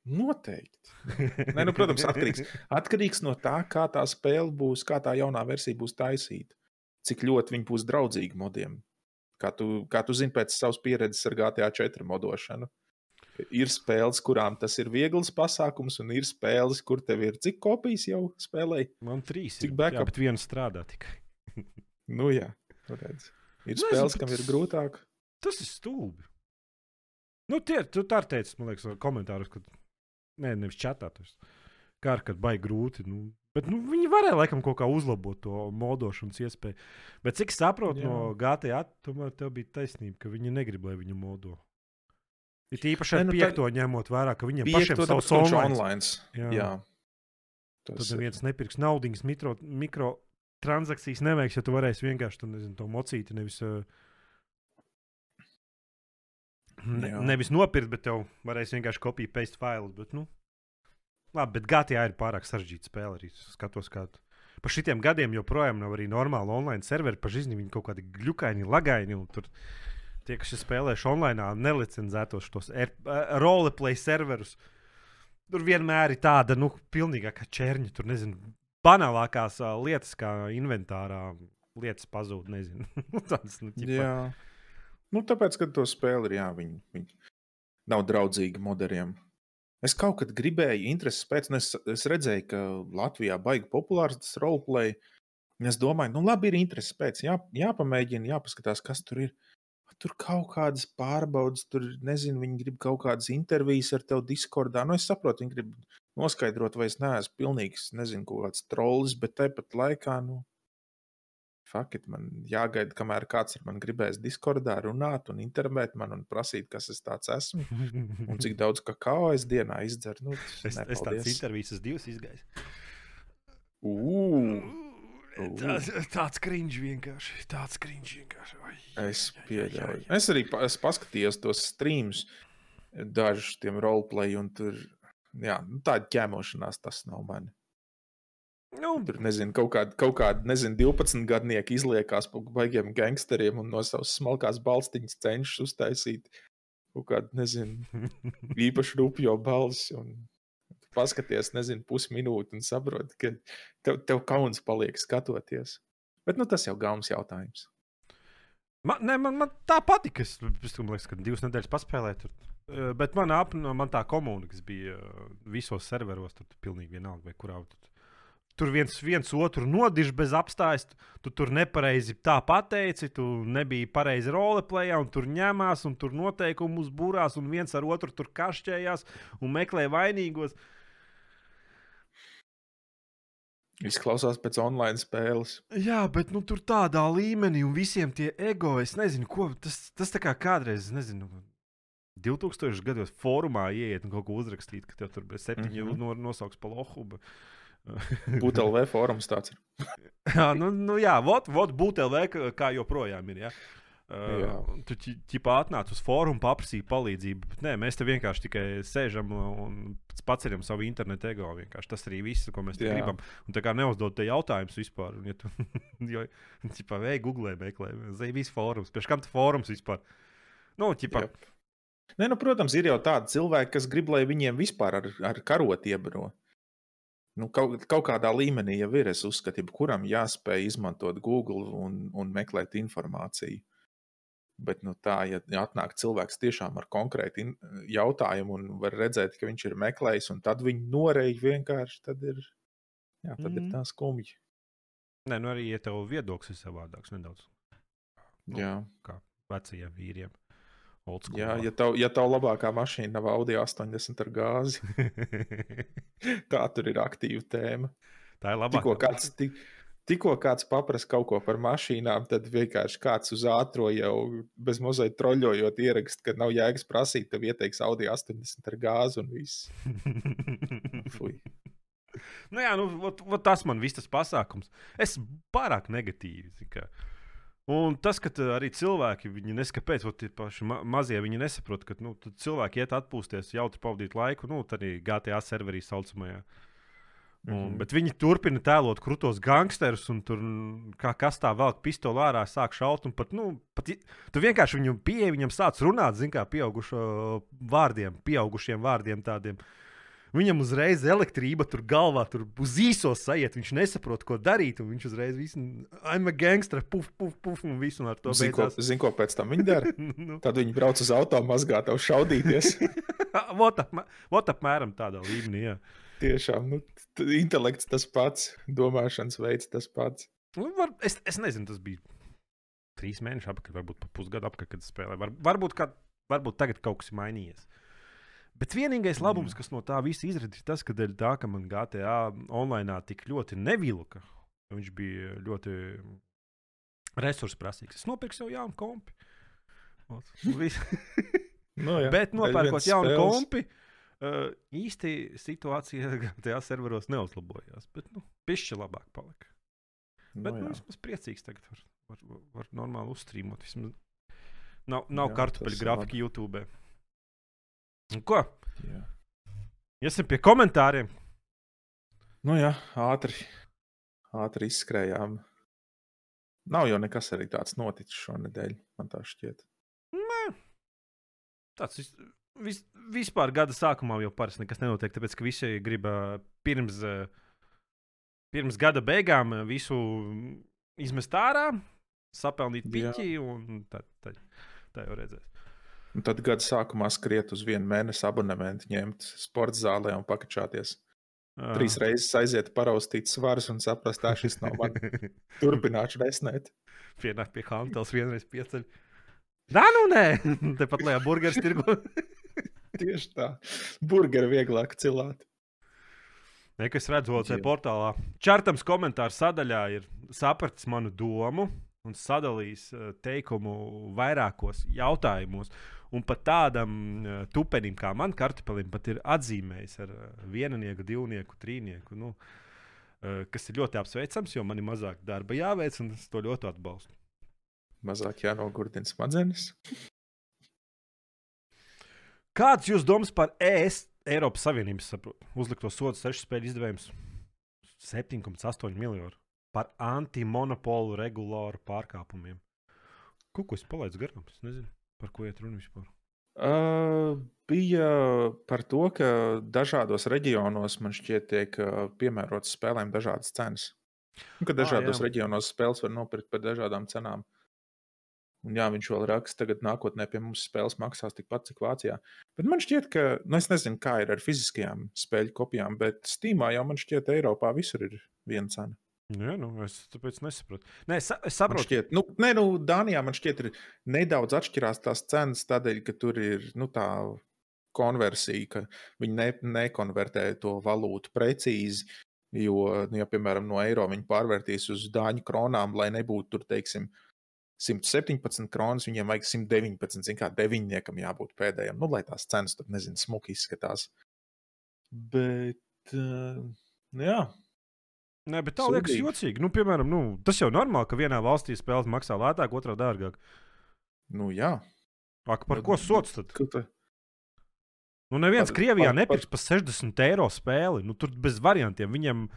Noteikti. Nē, nu, protams, atkarīgs, atkarīgs no tā, kā tā spēle būs, kā tā jaunā versija būs taisīta. Cik ļoti viņi būs draudzīgi modiem. Kā tu, kā tu zini pēc savas pieredzes ar GTA 4 modošanu ir spēles, kurām tas ir viegls pasākums, un ir spēles, kur tev ir cik kopijas jau spēlēji? Man trīs. Cik backup? Jā, bet viena strādā tikai. nu jā, redz. Ir Nezinu, spēles, kam ir grūtāk. Tas ir stulbi. Nu, tie, tu tā teici, man liekas, komentāros, ka. Nē, nevis čatā. Tas. Kā ar kad baigi grūti. Nu, bet nu, viņi varēja laikam kaut kā uzlabot to modošanas iespēju. Bet cik saprotu no GTA, tomēr tev bija taisnība, ka viņi negrib, lai viņu modo. Ir īpaši ar ne, nu, piekto tā... ņemot vērā, ka viņiem pašiem ir savs online. online. Jā. Jā. Tas Tad neviens ir... nepirks naudas, mikro, mikro transakcijas neveiks, ja tu varēsi vienkārši tu, nezinu, to mocīti. Nevis, uh... Ne, Jā. nevis nopirkt, bet tev varēs vienkārši kopiju paste failus. Bet, nu, labi, bet GTA ir pārāk sarežģīta spēle. Arī skatos, kā pa šitiem gadiem joprojām nav arī normāli online serveri. Pažizni viņi kaut kādi glukaini, lagaini. tie, kas spēlējuši online, nelicenzētos tos er- eh, roleplay serverus. Tur vienmēr ir tāda, nu, pilnīgākā čērņa. Tur nezinu, banālākās ā, lietas, kā inventārā lietas pazūd. Nezinu, tādas, nu, ķipa, Jā. Nu, tāpēc, ka to spēli ir, jā, viņi, viņi nav draudzīgi moderiem. Es kaut kad gribēju, intereses pēc, un es, es redzēju, ka Latvijā baigi populārs tas roleplay. Es domāju, nu, labi, ir intereses pēc, jā, jāpamēģina, jāpaskatās, kas tur ir. Tur kaut kādas pārbaudas, tur nezinu, viņi grib kaut kādas intervijas ar tevi Discordā. Nu, es saprotu, viņi grib noskaidrot, vai es neesmu pilnīgs, nezinu, kaut kāds trolls, bet tāpat laikā, nu, fakti, man jāgaida, kamēr kāds ar mani gribēs Discordā runāt un intervēt man un prasīt, kas es tāds esmu un cik daudz kakao es dienā izdzeru. Nu, Es, nē, es tādas intervijas esmu divas izgājis. Tas, tāds krīņš vienkārši. Tāds krīņš vienkārši. Ai, Es pieļauju. Es arī pa, es paskatījos tos streamus, dažus tiem roleplay, un tur jā, nu, tāda ķēmošanās tas nav man. Nu, Tur nezinu, kaut kāda, kaut kāda nezinu, 12 gadnieki izliekās par baigiem gangsteriem un no savas smalkās balstiņas cenšas uztaisīt kaut kādu, nezinu, īpaši rupjo balsi. Un paskaties, nezinu, pusminūti un saproti, ka tev, tev kauns paliek skatoties. Bet nu, tas jau gauns jautājums. man, ne, man, man tā patika. Es, domāju, ka divas nedēļas paspēlēju. Tur. Eh, Bet man, ap, man tā komūna, kas bija eh, visos serveros, tur pilnīgi vienalga, vai kurā. Tur, tur viens, viens otru nodiž bez apstājas. Tu, tu tur nepareizi tā pateici, tu nebija pareizi roleplayā, un tur ņemās, un tur noteikumus būrās, un viens ar otru tur kašķējās un meklē vainīgos. Izklausās pēc online spēles. Jā, bet nu, tur tādā līmenī un visiem tie ego, es nezinu, ko tas, tas tā kā kādreiz, nezinu, 2000 gados fórumā ieiet un kaut ko uzrakstīt, ka tev tur bija septiņi mm. -hmm. nosauks pa lohu. bet- BTLV fórums tāds ir. jā, nu, nu jā, vot, vot BTLV kā- joprojām ir. Jā. Uh, tu ķipā atnāc uz fórumu, paprasīji palīdzību. Bet nē, mēs te vienkārši tikai sēžam un paceļam savu internetu ego. Vienkārši. Tas arī viss, ko mēs gribam. Un tā kā neuzdod te jautājumus vispār. Un, ja tu, jo, ķipā, vei, googlē, meklē, zai, viss fórums. Pēc kam tu fórums vispār? Nu, ķipā. Nē, nu, protams, ir jau tādi cilvēki, kas grib, lai viņiem vispār ar, ar karot iebaro. Nu, kaut, kaut kādā līmenī jau ir. Es uzskatu, ka kuram jāspēj izmantot Google un, un meklēt informāciju. Bet nu, tā, ja atnāk cilvēks tiešām ar konkrētu jautājumu un var redzēt, ka viņš ir meklējis, un tad viņi noreļ vienkārši, tad ir, jā, tad mm. Mhm. ir tā skumji. nē, nu arī, ja tev viedoklis ir savādāks nedaudz Nu. Jā, vecajiem vīriem. Jā ja, tev, ja tev labākā mašīna nav Audi 80 ar gāzi, tā tur ir aktīva tēma. tā ir Tikko labāk. kāds, tik, tikko kāds paprasa kaut ko par mašīnām, tad vienkārši kāds uz ātrā jau bez mazliet troļļojot ierakst, ka nav jēgas prasīt, tev ieteiks Audi 80 ar gāzi un viss. Fui. Nu, jā, nu, ot, ot, tas man viss tas pasākums. Es pārāk negatīvi. zini kā. Un tas, ka arī cilvēki, viņi neskapēc, ot, tie paši ma mazie, viņi nesaprot, ka nu, cilvēki iet atpūsties, jautri pavadīt laiku, nu, arī GTA serverī saucamajā. Un, Mhm. bet viņi turpina tēlot krūtos gangsterus, un tur mm, kā kas tā velk pistoli ārā, sāk šaut. Pat, nu, pat, tu vienkārši viņam pieeji, viņam sāc runāt, zināmā pieaugušo vārdiem, pieaugušiem vārdiem tādiem. Viņam uzreiz elektrība tur galvā, tur uz īso sajiet. Viņš nesaprot, ko darīt. Viņš uzreiz visu, I'm a gangster, puf, puf, puf, un visu un ar to Zini, ko, beidzās. zin, ko pēc tam viņi dara? nu, Tad viņi brauc uz auto, mazgā tev šaudīties. vot, apmē, vot apmēram tādā līmenī. Jā. Tiešām, nu, intelekts tas pats, domāšanas veids tas pats. Nu, var, es, es nezinu, tas bija trīs mēneši atpakaļ, varbūt pusgadu atpakaļ, kad spēlēju. Var, varbūt, kad, varbūt tagad kaut kas ir mainījies. Bet vienīgais labums, kas no tā visa izrādās, ir tas, ka dēļ tā, ka man GTA online tik ļoti nevilka, viņš bija ļoti resursu prasīgs. Es nopirku sev jaunu kompi. Viss. Nu, jā, Bet nopērkot jaunu spēles. kompi, uh, īsti situācija tajā serveros neuzlabojās. Bet, nu, pišķi labāk palika. Bet nu, jā. vismaz priecīgs tagad var, var, var, normāli uzstrīmot. Vismaz Nav, nav Jā, kartupeļu grafika labi. YouTube. Nu, ko? Jā. Iesim pie komentāriem. Nu jā, ātri, ātri izskrējām. Nav jau nekas arī tāds noticis šonadēļ, man tā šķiet. Tas vis, vis, vispār gada sākumā jau parasti nekas nenotiek, tāpēc ka visi grib pirms, pirms gada beigām visu izmest ārā, sapelnīt piķi un tad, tad, tā jau redzēs. Un tad gada sākumā skriet uz vienu mēnesi abonementu, ņemt sporta zālē un pakačāties. Ā. Trīs reizes aiziet, paraustīt svarus un saprast, ka šis nav man. Turpināšu resnēt. Pienāk pie Hantels vienreiz pieceļ. Nē, nu nē, tepat lejā burgeris tirgu. Tieši tā. Burgeri vieglāk cilāt. Nē, kas Jā. portālā. Čārtams komentāru sadaļā ir sapratis manu domu un sadalījis eh, teikumu vairākos jautājumos. Un pat tādam eh, tupenim kā man, kartupelim, pat ir atzīmējis ar eh, viennieku, divnieku, trīnieku. Nu, kas ir ļoti apsveicams, jo man ir mazāk darba jāveic, un es to ļoti atbalstu. Mazāk jānogurdina smadzenes. Kāds jūs domas par ES, Eiropas Savienības uzlikto sodu sešu spēļu izdevējums 7,8 miljonu par antimonopolu regulāru pārkāpumiem? Ko, es palaidu garām? Es nezinu, par ko iet runa vispār. Uh, bija par to, ka dažādos reģionos man šķiet, tiek piemērotas spēlēm dažādas cenas. Un, ka dažādos jā. reģionos spēles var nopirkt par dažādām cenām. Un, jā, viņš vēl raksta, ka nākotnē pie mums spēles maksās tikpat, cik Vācijā. Bet man šķiet, ka, nu, es nezinu, kā ir ar fiziskajām spēļu kopijām, bet Steamā jau man šķiet, Eiropā visur ir viena cena. Jā, nu, es tāpēc nesaprotu. Nē, es, es Man saprotu, šķiet, nu, nē, nu, Dānijā man šķiet, ir nedaudz atšķirās tās cenas, tādēļ, ka tur ir nu, tā konversija, ka viņi ne, nekonvertē to valūtu precīzi. Jo, nu, ja, piemēram, no eiro viņi pārvērtīs uz dāņu kronām, lai nebūtu tur, teiksim, 117 kronas, viņiem vajag 119, zin kā deviņniekam jābūt pēdējiem, nu, lai tās cenas tur, nezinu, smuki izskatās. Bet, uh, nu, jā, Nē, bet tā liekas Sūdīgi. jocīgi. Nu, piemēram, nu, tas jau normāli, ka vienā valstī spēle maksā lētāk, otrā dārgāk. nu, jā. Ak, par Bet- ko sots tad? Tu- Nu, neviens Par- Krievijā par- nepirks par 60 eiro spēli. Nu, tur bez variantiem. Viņam,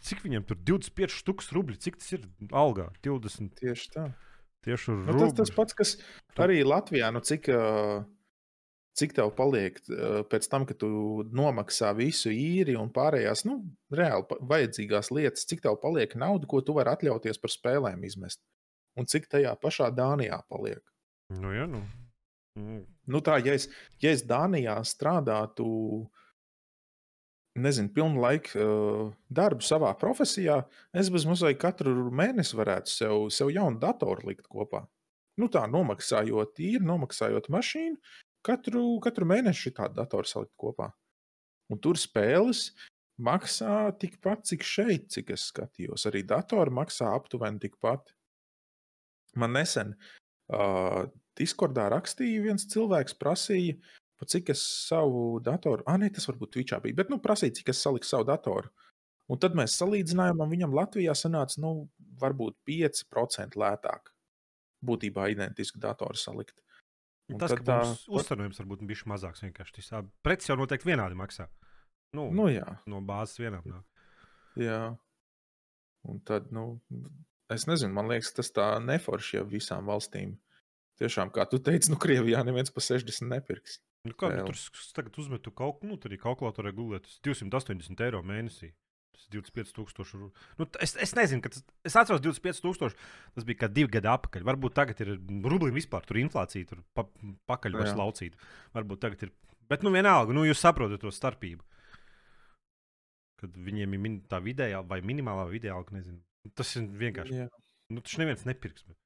cik viņam tur 25 stūks rubļi, cik tas ir algā? 20 Tieši tā. tieši Nu, tas tas pats, kas arī Latvijā, nu, cik, ā, cik tev paliek ā, pēc tam, kad tu nomaksā visu īri un pārējās nu, reāli vajadzīgās lietas, cik tev paliek nauda, ko tu vari atļauties par spēlēm izmest. Un cik tajā pašā Dānijā paliek. Nu, jā, nu. Mm. Nu, tā, ja, es, ja es Dānijā strādātu, nezinu, pilnu laiku uh, darbu savā profesijā, es bez mazliet katru mēnesi varētu sev, sev jaunu datoru likt kopā. Nu, tā nomaksājot īri, nomaksājot mašīnu, katru, katru mēnesi šādu datoru salikt kopā. Un tur spēles maksā tikpat, cik šeit, cik es skatījos. Arī datori maksā aptuveni tikpat. Man nesen uh, Discordā rakstīja viens cilvēks, prasīja, cik es savu datoru, ah, nē, tas varbūt Twitchā bija, bet nu, prasīja, cik es saliku savu datoru. Un tad mēs salīdzinājām, un viņam Latvijā sanāca, nu, varbūt 5% lētāk. Būtībā identiski datoru salikt. Un Tas, ka tā- uzsverojums varbūt bija mazāks, vienkārši tas tā. Preces jau noteikti vienādi maksā. Nu, Nu, jā, no bāzes nāk. jā. Un tad, nu, es nezinu, man liekas, tas tā neforši jau visām valstīm. Tiešām, kā tu teici, nu, Krievijā neviens pa 60 nepirks. Nu, kā, nu, tur es tagad uzmetu kaut nu, tur ir kalkulatorā gulēt 280 eiro mēnesī. Tas ir 25,000. ru- Nu, es, es nezinu, ka tas, atceros 25,000. Tas bija kā divi gadi atpakaļ. Varbūt tagad ir rublim vispār, tur inflācija, tur pa, pakaļ var Jā. slaucīt. Varbūt tagad ir. Bet, nu, vienalga, nu, jūs saprotat to starpību. Kad viņiem ir min, tā vidējā vai minimālā vidējā alga, nezinu. Tas ir vienkārši. Jā. Nu, tas neviens nepirks. Bet.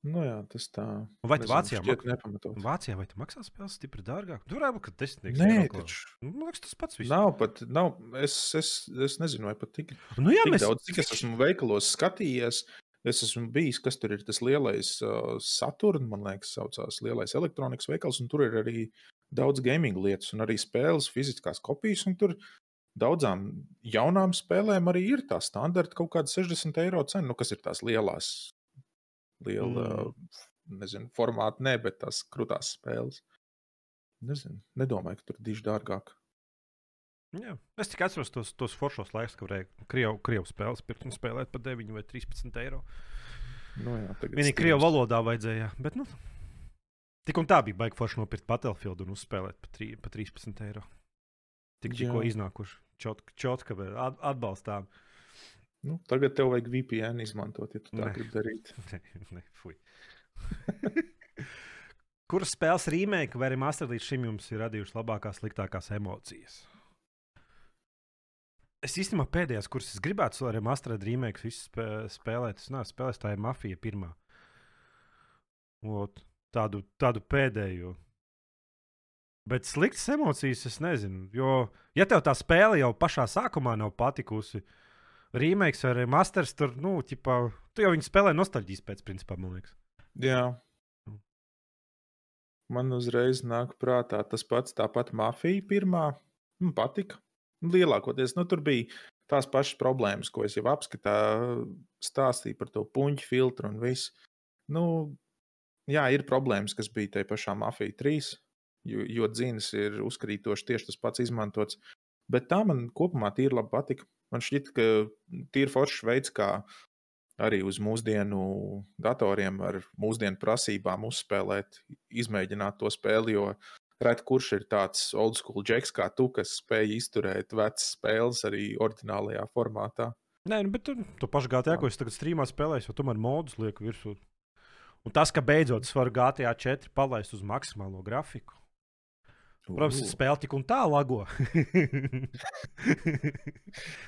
Nu, jā, tas tā. Vai nezinu, Vācijā, šķiet mak nepamatot. Vācijā vai maksā spēles stipri dārgāk? Tur varbūt, ka desmitnieks Nē, taču. Nu, Man liekas, tas pats viss. Nav pat, nav, es, es, es nezinu, vai pat tik, Nu, jā, tik mēs daudz, cik es esmu veikalos skatījies. Es esmu bijis, kas tur ir tas lielais uh, Saturn, man liekas, saucās lielais elektronikas veikals, un tur ir arī daudz gaming lietas, un arī spēles, fiziskās kopijas, un tur daudzām jaunām spēlēm arī ir tā standarta kaut kāda 60 eiro cena, nu, kas ir tās lielās, liela Mm. nezinu, formāti, ne, bet tās krūtās spēles. Nezinu, nedomāju, ka tur diži dārgāk. Jā. Es tikai atceros tos, tos foršos laikus, kad varēja krievu, krievu spēles pirkt un spēlēt par 9 vai 13 eiro. Nu, tagad Vienīgi krievu valodā vajadzēja. Bet, nu, tik un tā bija baigi forši nopirkt Battlefield un uzspēlēt par, tri, par 13 eiro. Tik tikko iznākuši. Čotka, čotka atbalstām. Nu, tagad tev vajag VPN izmantot, ja tu tā Nē. gribi darīt. Ne, ne, fuj. Kuras spēles remake vai arī master līdz šim jums ir radījušas labākās, sliktākās emocijas? Es īstenībā pēdējās, kuras es gribētu arī masterēt remake, visu spē, spēlēt, es neesmu spēlējis, tā ir mafija pirmā. Ot, tādu, tādu pēdējo. Bet sliktas emocijas es nezinu. Jo, ja tev tā spēle jau pašā sākumā nav patikusi, remakes vai arī masters, tur, nu, ķipā, tu jau viņu spēlē nostalģijas pēc, principā, man liekas. Jā. Nu. Man uzreiz nāk prātā tas pats, tāpat mafija pirmā. Man patika. Lielākoties nu, tur bija tās pašas problēmas, ko es jau apskatā stāstīju par to puņu filtru un visu. Nu, jā, ir problēmas, kas bija tajā pašā mafija 3, jo, jo dzīves ir uzkrītoši tieši tas pats izmantots. Bet tā man kopumā tīri labi patika. Man šķiet, ka tīri foršs veids, kā arī uz mūsdienu datoriem ar mūsdienu prasībām uzspēlēt, izmēģināt to spēli. Jo reti kurš ir tāds old school džeks kā tu, kas spēj izturēt vecas spēles arī oriģinālajā formātā. Nē, nu, bet tu, tu pašu GTA, ko es tagad strīmā spēlēju, jau tomēr modus lieku virsū. Un tas, ka beidzot es varu GTA 4 palaist uz maksimālo grafiku. Protams, spēle tik un tā lago.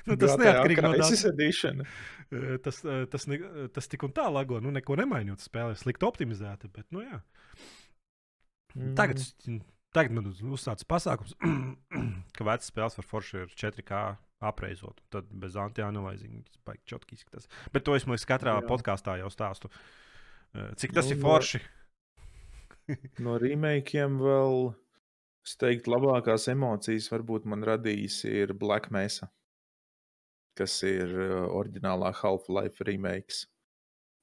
nu, tas neatkarīgi no tā, Edition. Eh, tas, tas, ne, tas tik un tā lago. Nu, neko nemainot spēlē, slikti optimizēta. Bet, nu, jā. Tagad, Mm. tagad man uz- uzsācis pasākums, ka vecas spēles var forši ar 4K apreizot. Tad bez anti-analīzing baigi čotki izskatās. Bet to es mums katrā Jā. podkāstā jau stāstu. Cik tas Nu, ir forši? No remakiem vēl, es teiktu, labākās emocijas varbūt man radījis ir Black Mesa, kas ir uh, oriģinālā Half-Life remakes.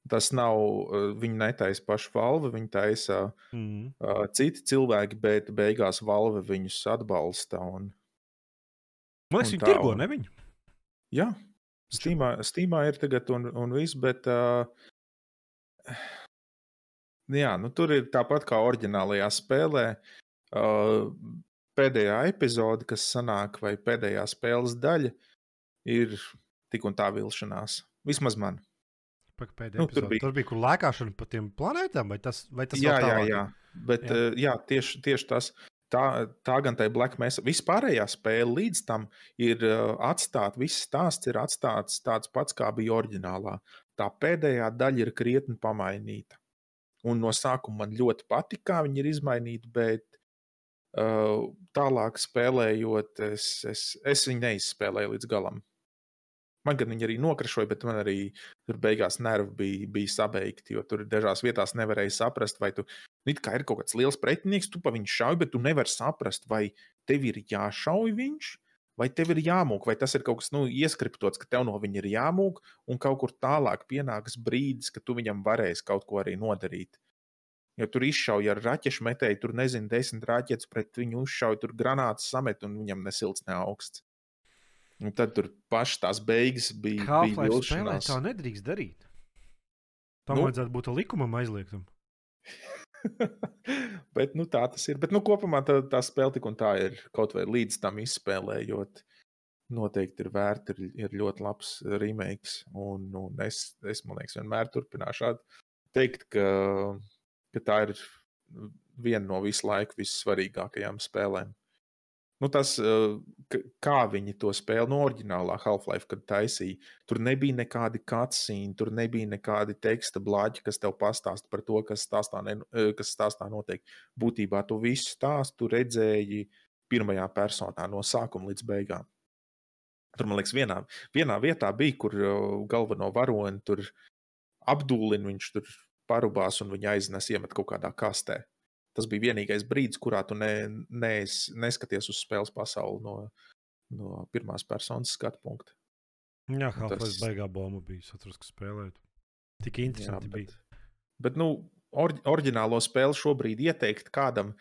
Tas nav, uh, viņi netaisa pašu valvi, viņi taisa Mm. uh, citi cilvēki, bet beigās valve viņus atbalsta. Un, Man liekas, viņi tirgo, ne viņi? jā, Steamā, Steamā ir tagad un, un viss, bet uh, jā, nu, tur ir tāpat kā oriģinālajā spēlē. Pēdējā epizode, kas sanāk, vai pēdējā spēles daļa, ir tik un tā vilšanās. Vismaz man. Nu, tur bija- bija... tur bija kur lēkāšana pa tiem planētām, vai tas, tas jā, jā, jā. Bet Jā. jā. Tieši, tieši tas. Tā, tā gan tai Black Mesa, vispārējā spēle līdz tam ir atstāta, viss stāsts ir atstāts tāds pats, kā bija oriģinālā. Tā pēdējā daļa ir krietni pamainīta. Un no sākuma man ļoti patika, kā viņi ir izmainīti, bet tālāk spēlējot, es, es, es viņu neizspēlēju līdz galam. Man gan viņi arī nokrašoja, bet man arī tur beigās nervi bija, bija sabeigti, jo tur dažās vietās nevarēja saprast, vai tu Nu, it kā ir kaut kāds liels pretinieks, tu pa viņu šauj, bet tu nevari saprast, vai tev ir jāšauj viņš, vai tev ir jāmūk, vai tas ir kaut kas nu, ieskriptots, ka tev no viņa ir jāmūk, un kaut kur tālāk pienāks brīdis, ka tu viņam varēsi kaut ko arī nodarīt. Jo tur izšauja ar raķešu metēju, tur nezinu, desmit raķetes pret viņu uzšauja, tur granātas samet, un viņam nesilts ne augsts. Un tad tur pašas tās beigas bija. bija Half-Life spēlē tā nedrīkst darīt. Tam Nu. nu? vajadzētu būt likumam aizliegtam. Bet nu, tā tas ir. Bet nu, kopumā tā, tā spēle tik un tā ir kaut vai līdz tam izspēlējot. Noteikti ir vērts, ir, ir ļoti labs remakes. Un, un es, es, man liekas, vienmēr turpināšu teikt, ka, ka tā ir viena no visu laiku vissvarīgākajām spēlēm. Nu, tas, eh, kā viņi to spēli no oriģinālā Half-Life, kad taisīja, tur nebija nekādi cutscene, tur nebija nekādi teksta blāķi, kas tev pastāsta par to, kas stāstā, ne, eh, kas stāstā notiek. Būtībā tu visu stāstu redzēji pirmajā personā, no sākuma līdz beigām. Tur, man liekas, vienā, vienā vietā bija, kur eh, galveno varoni tur apdūlina, viņš tur parubās un viņa aiznes iemet kaut kādā kastē. Tas bija vienīgais brīdis, kurā tu ne, nees, neskaties uz spēles pasauli no, no pirmās personas skatu punkta. Jā, Tas- Half-Life baigā bomba bija. Es atceros, ka spēlēju. Tik interesanti Jā, bija. bet, bet nu, or, oriģinālo spēli šobrīd ieteikt kādam,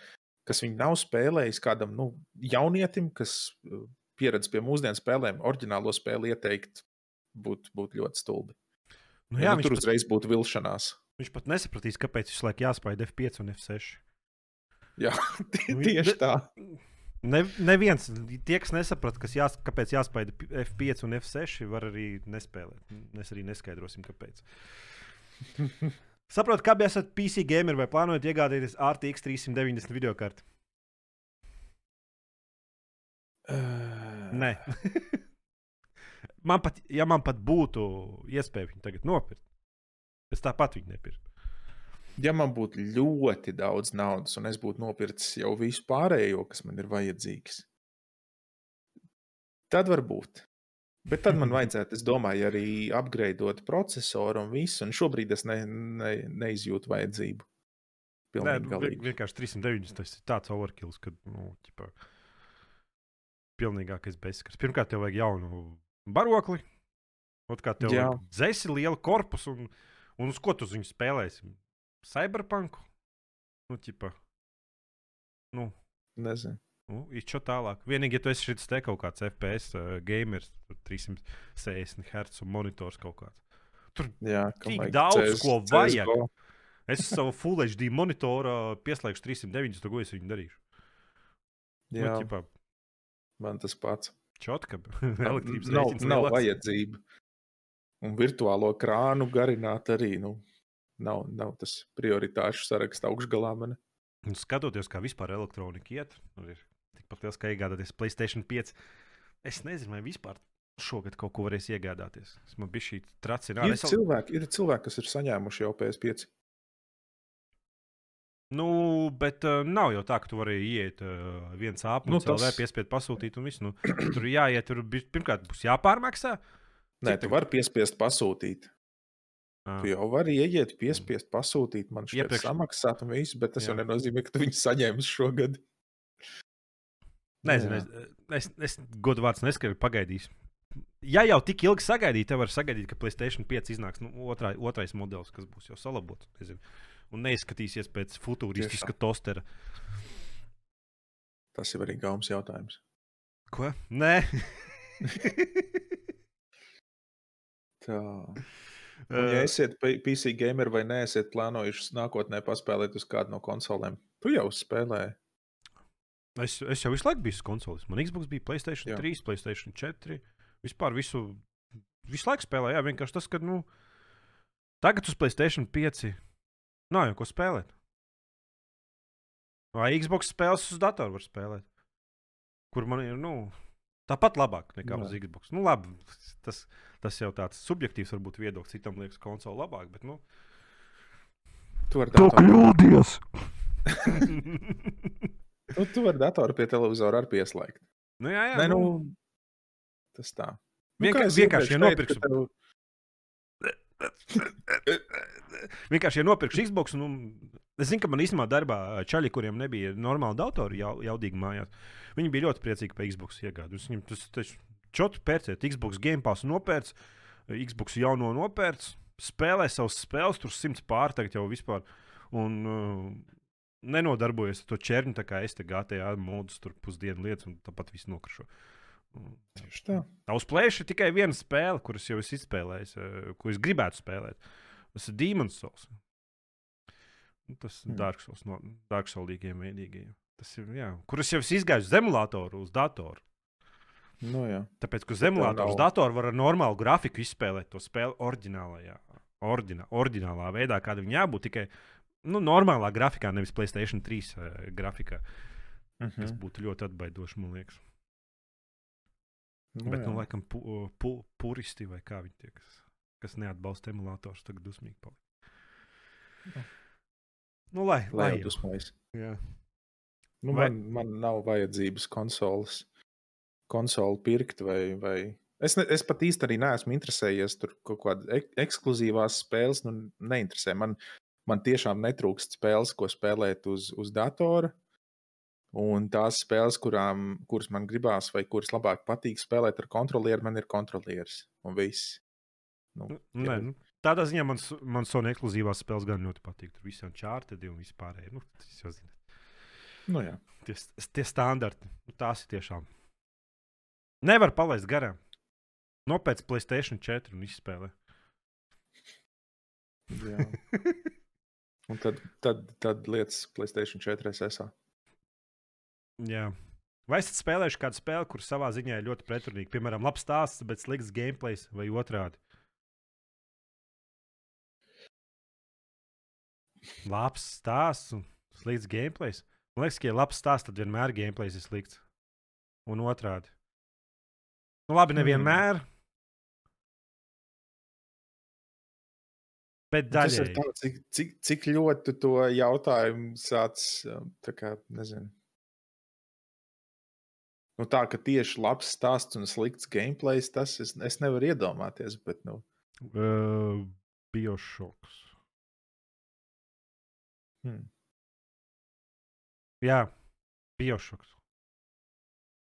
kas viņu nav spēlējis, kādam nu, jaunietim, kas uh, pieredz pie mūsdienu spēlēm, oriģinālo spēli ieteikt, būtu būt ļoti stulbi. Nu, Jā, jā, nu, viņš, tur pat, uzreiz būtu vilšanās. viņš pat nesapratīs, kāpēc visu laiku jāspēj F5 un F6. Jā, tie- Nu, tieši tā. Ne, neviens, tie, kas nesaprata, kas jās, kāpēc jāspēj F5 un F6, var arī nespēlēt. Mēs arī neskaidrosim, kāpēc. Saprotu, kā bija esat PC gamer vai plānojat iegādāties RTX 390 video karti? Nē. man pat, ja man pat būtu iespēja viņu tagad nopirkt, es tāpat viņu nepirktu. Ja man būtu ļoti daudz naudas, un es būtu nopircis jau visu pārējo, kas man ir vajadzīgs, tad varbūt. Bet tad man vajadzētu, es domāju, arī apgleznot procesoru un visu. Un šobrīd es ne, ne, neizjūtu vajadzību. Nē, nu, vienkārši 390 tas ir tāds overkills, ka, nu, ķipa, pilnīgākais bezskars. Pirmkārt, tev vajag jaunu barokli, otrkārt, tev Jā. vajag dzēsi, lielu korpusu, un, un uz ko tu uz viņu spēlēsi? Cyberpunk? Nu, ķipa, nu, Nezinu. Nu, Izčo tālāk. Vienīgi, ja tu esi šis te kaut kāds FPS uh, gamers, tur 360 Hz monitors kaut kāds. Jā, kam Tik daudz, CS ko vajag. CS:GO. Es savu Full HD monitoru pieslēgšu 390, tad ko es viņu darīšu? Nu, Jā, ķipā, man tas pats. Čotka, elektrības nav, nav lielāks. vajadzība. Un virtuālo krānu garināt arī nu, nav, nav tas prioritāšu sarakstā augšgalā. Man. Un skatoties, kā vispār elektronika iet, nu, ir tikpat liels, kā iegādāties Playstation 5. Es nezinu, vai vispār šogad kaut ko varēs iegādāties. Es man bija šī tracina. Ir, cilvēki, ir cilvēki, kas ir saņēmuši jau PS5. Nu, bet uh, nav jau tā, ka tu vari iet uh, viens āpums, Nu, tas... LV piespiedu pasūtīt un viss. Nu, tur jāiet, tur pirmkārt būs jāpārmaksā. Nē, tu vari piespiest pasūtīt. Ah. Tu jau vari ieiet, piespiest pasūtīt. Man šķiet, Iepriekš- samaksāt un viss, bet tas Jā. jau nenozīmē, ka tu viņus saņēmis šogad. Nezinu, es, es, es godu vārds neskaidru pagaidīšu. Ja jau tik ilgi sagaidīt, tad var sagaidīt, ka Playstation 5 iznāks nu, otrā, otrais modelis, kas būs jau salabots. Nezinu. Un neizskatīsies pēc futūristiska tostera. Tas ir arī gaumas jautājums. Ko? Nē. Tā. Un, ja Uh, esat PC gamer vai neesat plānojuši nākotnē paspēlēt uz kādu no konsolēm, tu jau spēlēji. es, es jau visu laiku biju uz konsoles. Man Xbox bija Playstation Jā. 3, Playstation 4. Vispār visu, visu laiku spēlēju. Jā, vienkārši tas, ka nu, tagad uz Playstation 5 nav jau ko spēlēt. Vai Xbox spēles uz datoru var spēlēt? Kur man ir, nu, tāpat labāk nekā Jā. uz Xbox. Nu, labi, tas, tas jau tāds subjektīvs, varbūt viedoklis. Citam liekas, konsole labāk, bet, nu. Tu vari datoru, kļūdies! nu, tu vari datoru pie televizora arī pieslēgt. nu, jā, jā, Nē, nu, nu, tas tā. Vienkār- kā es vienkārši, ja nopirkšu- tev- Vienkārši, ja nopirkšu Xbox, nu, es zinu, ka man īstenībā darbā čaļi, kuriem nebija normāla datora, jau, jaudīgi mājās, viņi bija ļoti priecīgi par Xbox iegādi. Viņam tas tas čotu pērciet, Xbox Game Pass nopērts, Xbox jauno nopērts, spēlē savus spēles, tur simts pār tagad jau vispār. Un, uh, Nenodarbojas ar to čērnu, tā kā es te GTA modus, tur pusdienu lietas, un tāpat viss nokrušo. Un Tieši tā. Tā uz plēša ir tikai viena spēle, kuras jau es izspēlēju, eh, ko es gribētu spēlēt. Tas ir Demons Souls. Nu, Tas ir Hmm. Dark Souls, no Dark Soulīgiem veidīgiem. Tas ir, jā, kuras jau es izgāju uz emulātoru, uz datoru. Nu, jā. Tāpēc, ka uz tev emulātoru, uz datoru var ar normālu grafiku izspēlēt to spēli oriģinālajā, ordinā, ordinālā veidā, kāda viņa jābūt. Tikai nu, normālā grafikā, nevis Playstation 3 uh, grafikā, kas Mhm. būtu ļoti atbaidoši, man liekas. Nu, Bet, jā. nu, laikam, pu, pu, puristi vai kā viņi tie, kas, kas neatbalsta emulators, tagad dusmīgi paliek. Nu, lai, lai, Lai jau dusmojas. Jā. Nu, Vai- man, man nav vajadzības konsoles, konsoli pirkt. Vai, vai... Es, ne, es pat īsti arī neesmu interesējies tur kaut kādā ek ekskluzīvās spēles. Nu, neinteresē. Man, man tiešām netrūkst spēles, ko spēlēt uz, uz datora. Un tās spēles, kurām, kuras man gribās, vai kuras labāk patīk spēlēt ar kontrolieru, man ir kontrolieris. Un viss. Nu, Nu, Nē, nu, tādā ziņā man, man Sony ekskluzīvās spēles gan ļoti patīk. Tur visiem čārtedi un vispārēji. Nu, tas jau zina. Nu, jā. tie, tie standarti, nu, tās ir tiešām. Nevar palaist garām. Nopēc Playstation 4 un izspēlē. Un tad, tad, tad lietas Playstation 4 SSA. Jā. Vai esat spēlējuši kādu spēli, kur savā ziņā ir ļoti pretrunīga? Piemēram, labs stāsts, bet slikts gameplay vai otrādi? Labs stāsts un slikts gameplay. Man liekas, ka, ja labs stāsts, tad vienmēr gameplay ir slikts. Un otrādi. Nu, labi, nevienmēr. Mm. Bet Tas ir tā, cik, cik, cik ļoti tu to jautājumu sāc, um, kā, nezinu. Nu, tā, ka tieši labs stāsts un slikts gameplay, tas es, es nevaru iedomāties. Bet, nu, Uh, Biošoks. hmm. Jā, Biošoks.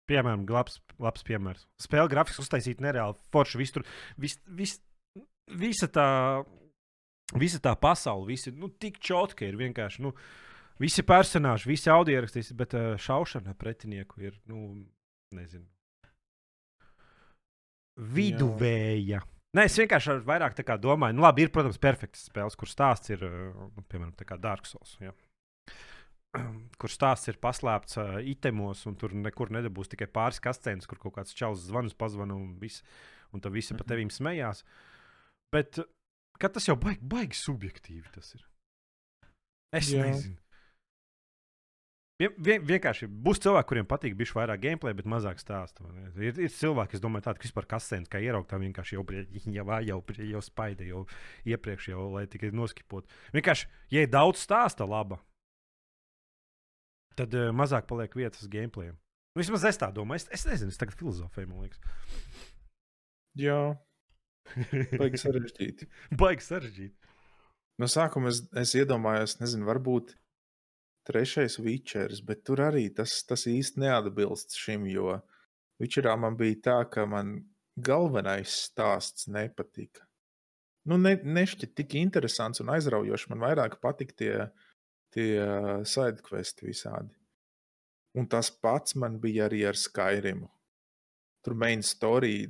Piemēram, labs, labs piemērs. Spēle grafiski uztaisīta nereāli. Forši viss tur, vis, vis, visa tā, visa tā pasaule, visi nu, tik čotki ir vienkārši. Nu, visi personāļi, visi audio ierakstīs, bet uh, šaušana pretinieku ir, nu, nezinu, viduvēja. Nē, es vienkārši vairāk domāju, nu, labi, ir, protams, perfekts spēles, kur stāsts ir, uh, nu, piemēram, Dark Souls. Ja. Kur stāsts ir paslēpts uh, itemos, un tur nekur nedabūs tikai pāris kascēnas, kur kaut kāds čels zvanus pazvana, un, viss, un tad visi mm -hmm. pa tevīm smējās. Bet ka tas jau baigi, baigi subjektīvi tas ir. Es Jā. Jā. nezinu. Vien, vien, vienkārši būs cilvēki, kuriem patīk bijis vairāk gameplay, bet mazāk stāstu. Ir, ir cilvēki, kas domā, tādi, ka vispār kasēns, kā ieraugt, tā vienkārši jau, jau, jau, jau, spaida, jau iepriekš, jau, lai tikai noskipot. Vienkārši, ja ir daudz stāsta laba, tad uh, mazāk paliek vietas gameplayam. Nu, vismaz es tā domāju, es, es nezinu, es tagad filozofēju, man liekas. Jā, baigi sarežģīti. Baigi sarežģīti. No sākuma es, es iedomājos, nezinu, varbūt trešais Witcheris, bet tur arī tas, tas īsti neatbilst šim, jo Witcherā man bija tā, ka man galvenais stāsts nepatika. Nu, ne, nešķiet tik interesants un aizraujošs. Man vairāk patika tie, tie sidequesti visādi. Un tas pats man bija arī ar Skyrimu. Tur main story.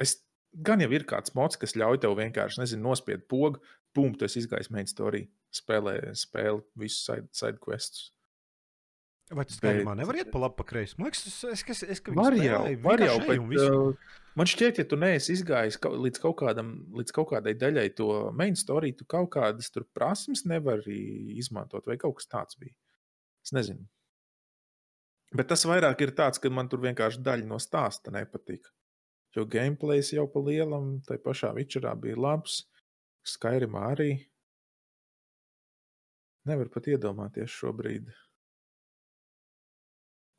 Es, gan jau ir kāds mods, kas ļauj tev vienkārši, nezinu, nospiest pogu, pum, tas izgājis main story. Spēlē, spēlē visus side, side quests. Vai tas skaidrībā nevar iet pa labi, pa kreisi? Man liekas, es, es, es, Var jau, var jau, bet uh, man šķiet, ja tu neesi izgājis kaut, līdz, kaut kādam, līdz kaut kādai daļai to main story, tu kaut kādas tur prasmes nevari izmantot, vai kaut kas tāds bija. Es nezinu. Bet tas vairāk ir tāds, ka man tur vienkārši daļa no stāsta nepatika. Jo gameplays jau pa lielam, tai pašā Witcherā bija labs, Skyrimā arī. Nevar pat iedomāties šobrīd,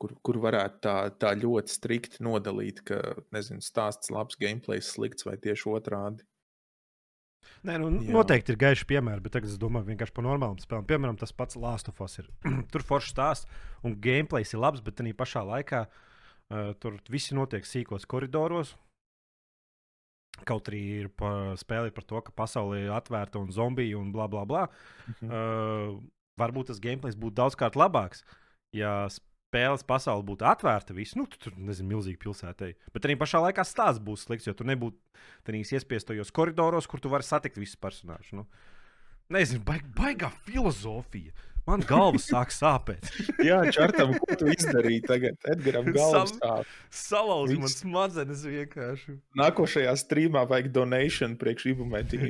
kur, kur varētu tā, tā ļoti strikti nodalīt, ka, nezinu, stāsts labs, gameplays slikts vai tieši otrādi. Nē, nu, Jā. noteikti ir gaiši piemēri, bet tagad es domāju vienkārši par normālām spēlēm. Piemēram, tas pats Last of Us ir. tur foršs stāsts un gameplay ir labs, bet arī pašā laikā uh, tur viss notiek sīkos koridoros. Kaut arī ir par, spēle par to, ka pasaule ir atvērta un zombiji un bla bla bla. Mhm. Uh, varbūt tas gameplays būtu daudzkārt labāks, ja spēles pasaule būtu atvērta. Visu, nu, tu tur nezinu, milzīgi pilsētai. Bet arī pašā laikā stāsts būs slikts, jo tu nebūtu tajos iespiestojos koridoros, kur tu vari satikt visus personāžus. Nu, nezinu, baig, baigā filozofija. Man galva sāk sāpēt. Jā, Čārtam, ko tu izdarīji tagad? Edgars Sam- sāp. Salauzt man smadzenes vienkārši. Nākošajā streamā vajag donation priekš ibumetīm.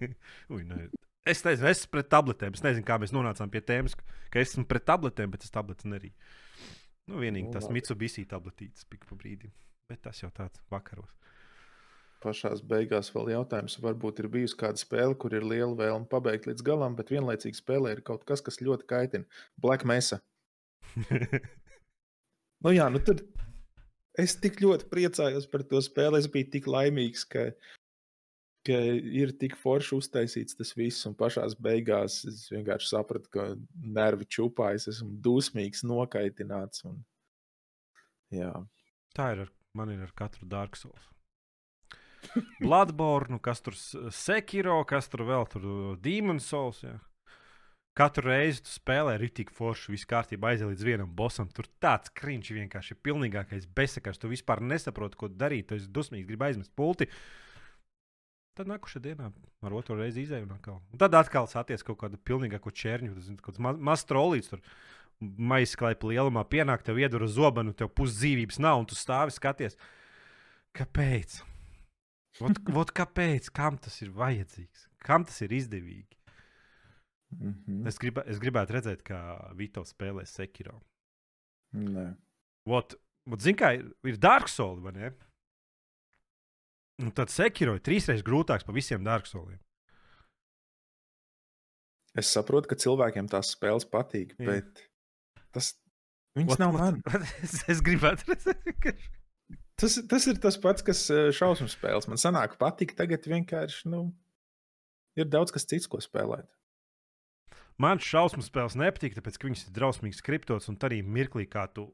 Ui, nē. es nezinu, es esmu pret tabletēm. Es nezinu, kā mēs nonācām pie tēmas, ka esmu pret tabletēm, bet es tabletes nerīju. Nu, vienīgi Nu, tas labi. Mitsubishi tabletītes pika pa brīdim. Bet tas jau tāds vakaros. Pašās beigās vēl jautājums, varbūt ir bijusi kāda spēle, kur ir liela vēlme pabeigt līdz galam, bet vienlaicīgi spēlē ir kaut kas, kas ļoti kaitina. Black Mesa. Nu jā, nu tad es tik ļoti priecājos par to spēli. Es biju tik laimīgs, ka, ka ir tik forši uztaisīts tas viss, un pašā beigās es vienkārši sapratu, ka nervi čupājas, esmu dusmīgs, nokaitināts. Un... Jā, Tā ir ar, man ir ar katru Dark Souls. Bloodborne, kas tur Sekiro, kas tur vēl tur Demon's Souls. Jā. Katru reizi tu spēlē rītīgi forši, viss kārtībā aiziet līdz vienam bosam. Tur tāds krīņš vienkārši ir pilnīgākais bezsakars. Tu vispār nesaproti, ko darīt. Tu esi dusmīgs, gribi aizmest pulti. Tad nākamajā dienā ar otru reizi izēju un atkal. Un tad atkal sāties kaut kādu pilnīgāku čērņu. Tas ir kaut kāds ma mazs trolīts. Tur maisklaipa lielumā pienāk, tev iedur uz zobenu, tev pus dzīvības nav, un tu stāvi skaties. Kāpēc? Vot, vot kāpēc? Kam tas ir vajadzīgs? Kam tas ir izdevīgi? Mhm. Es, gribē, es gribētu redzēt, kā Vito spēlē Sekiro. Nē. Vot, vot zini, kā ir, ir Dark Souls, vai ne? Un tad Sekiro ir trīsreiz grūtāks par visiem Dark Souliem. Es saprotu, ka cilvēkiem tās spēles patīk, Jā. bet tas viņas Vot- nav man. Es, es gribētu redzēt, ka Tas, tas ir tas pats, kas eh, šausmu spēles. Man sanāk, patīk. Tagad vienkārši nu, ir daudz kas cits, ko spēlēt. man šausmu spēles nepatīk, tāpēc ka viņas ir drausmīgi skriptotas un arī mirklī, kā tu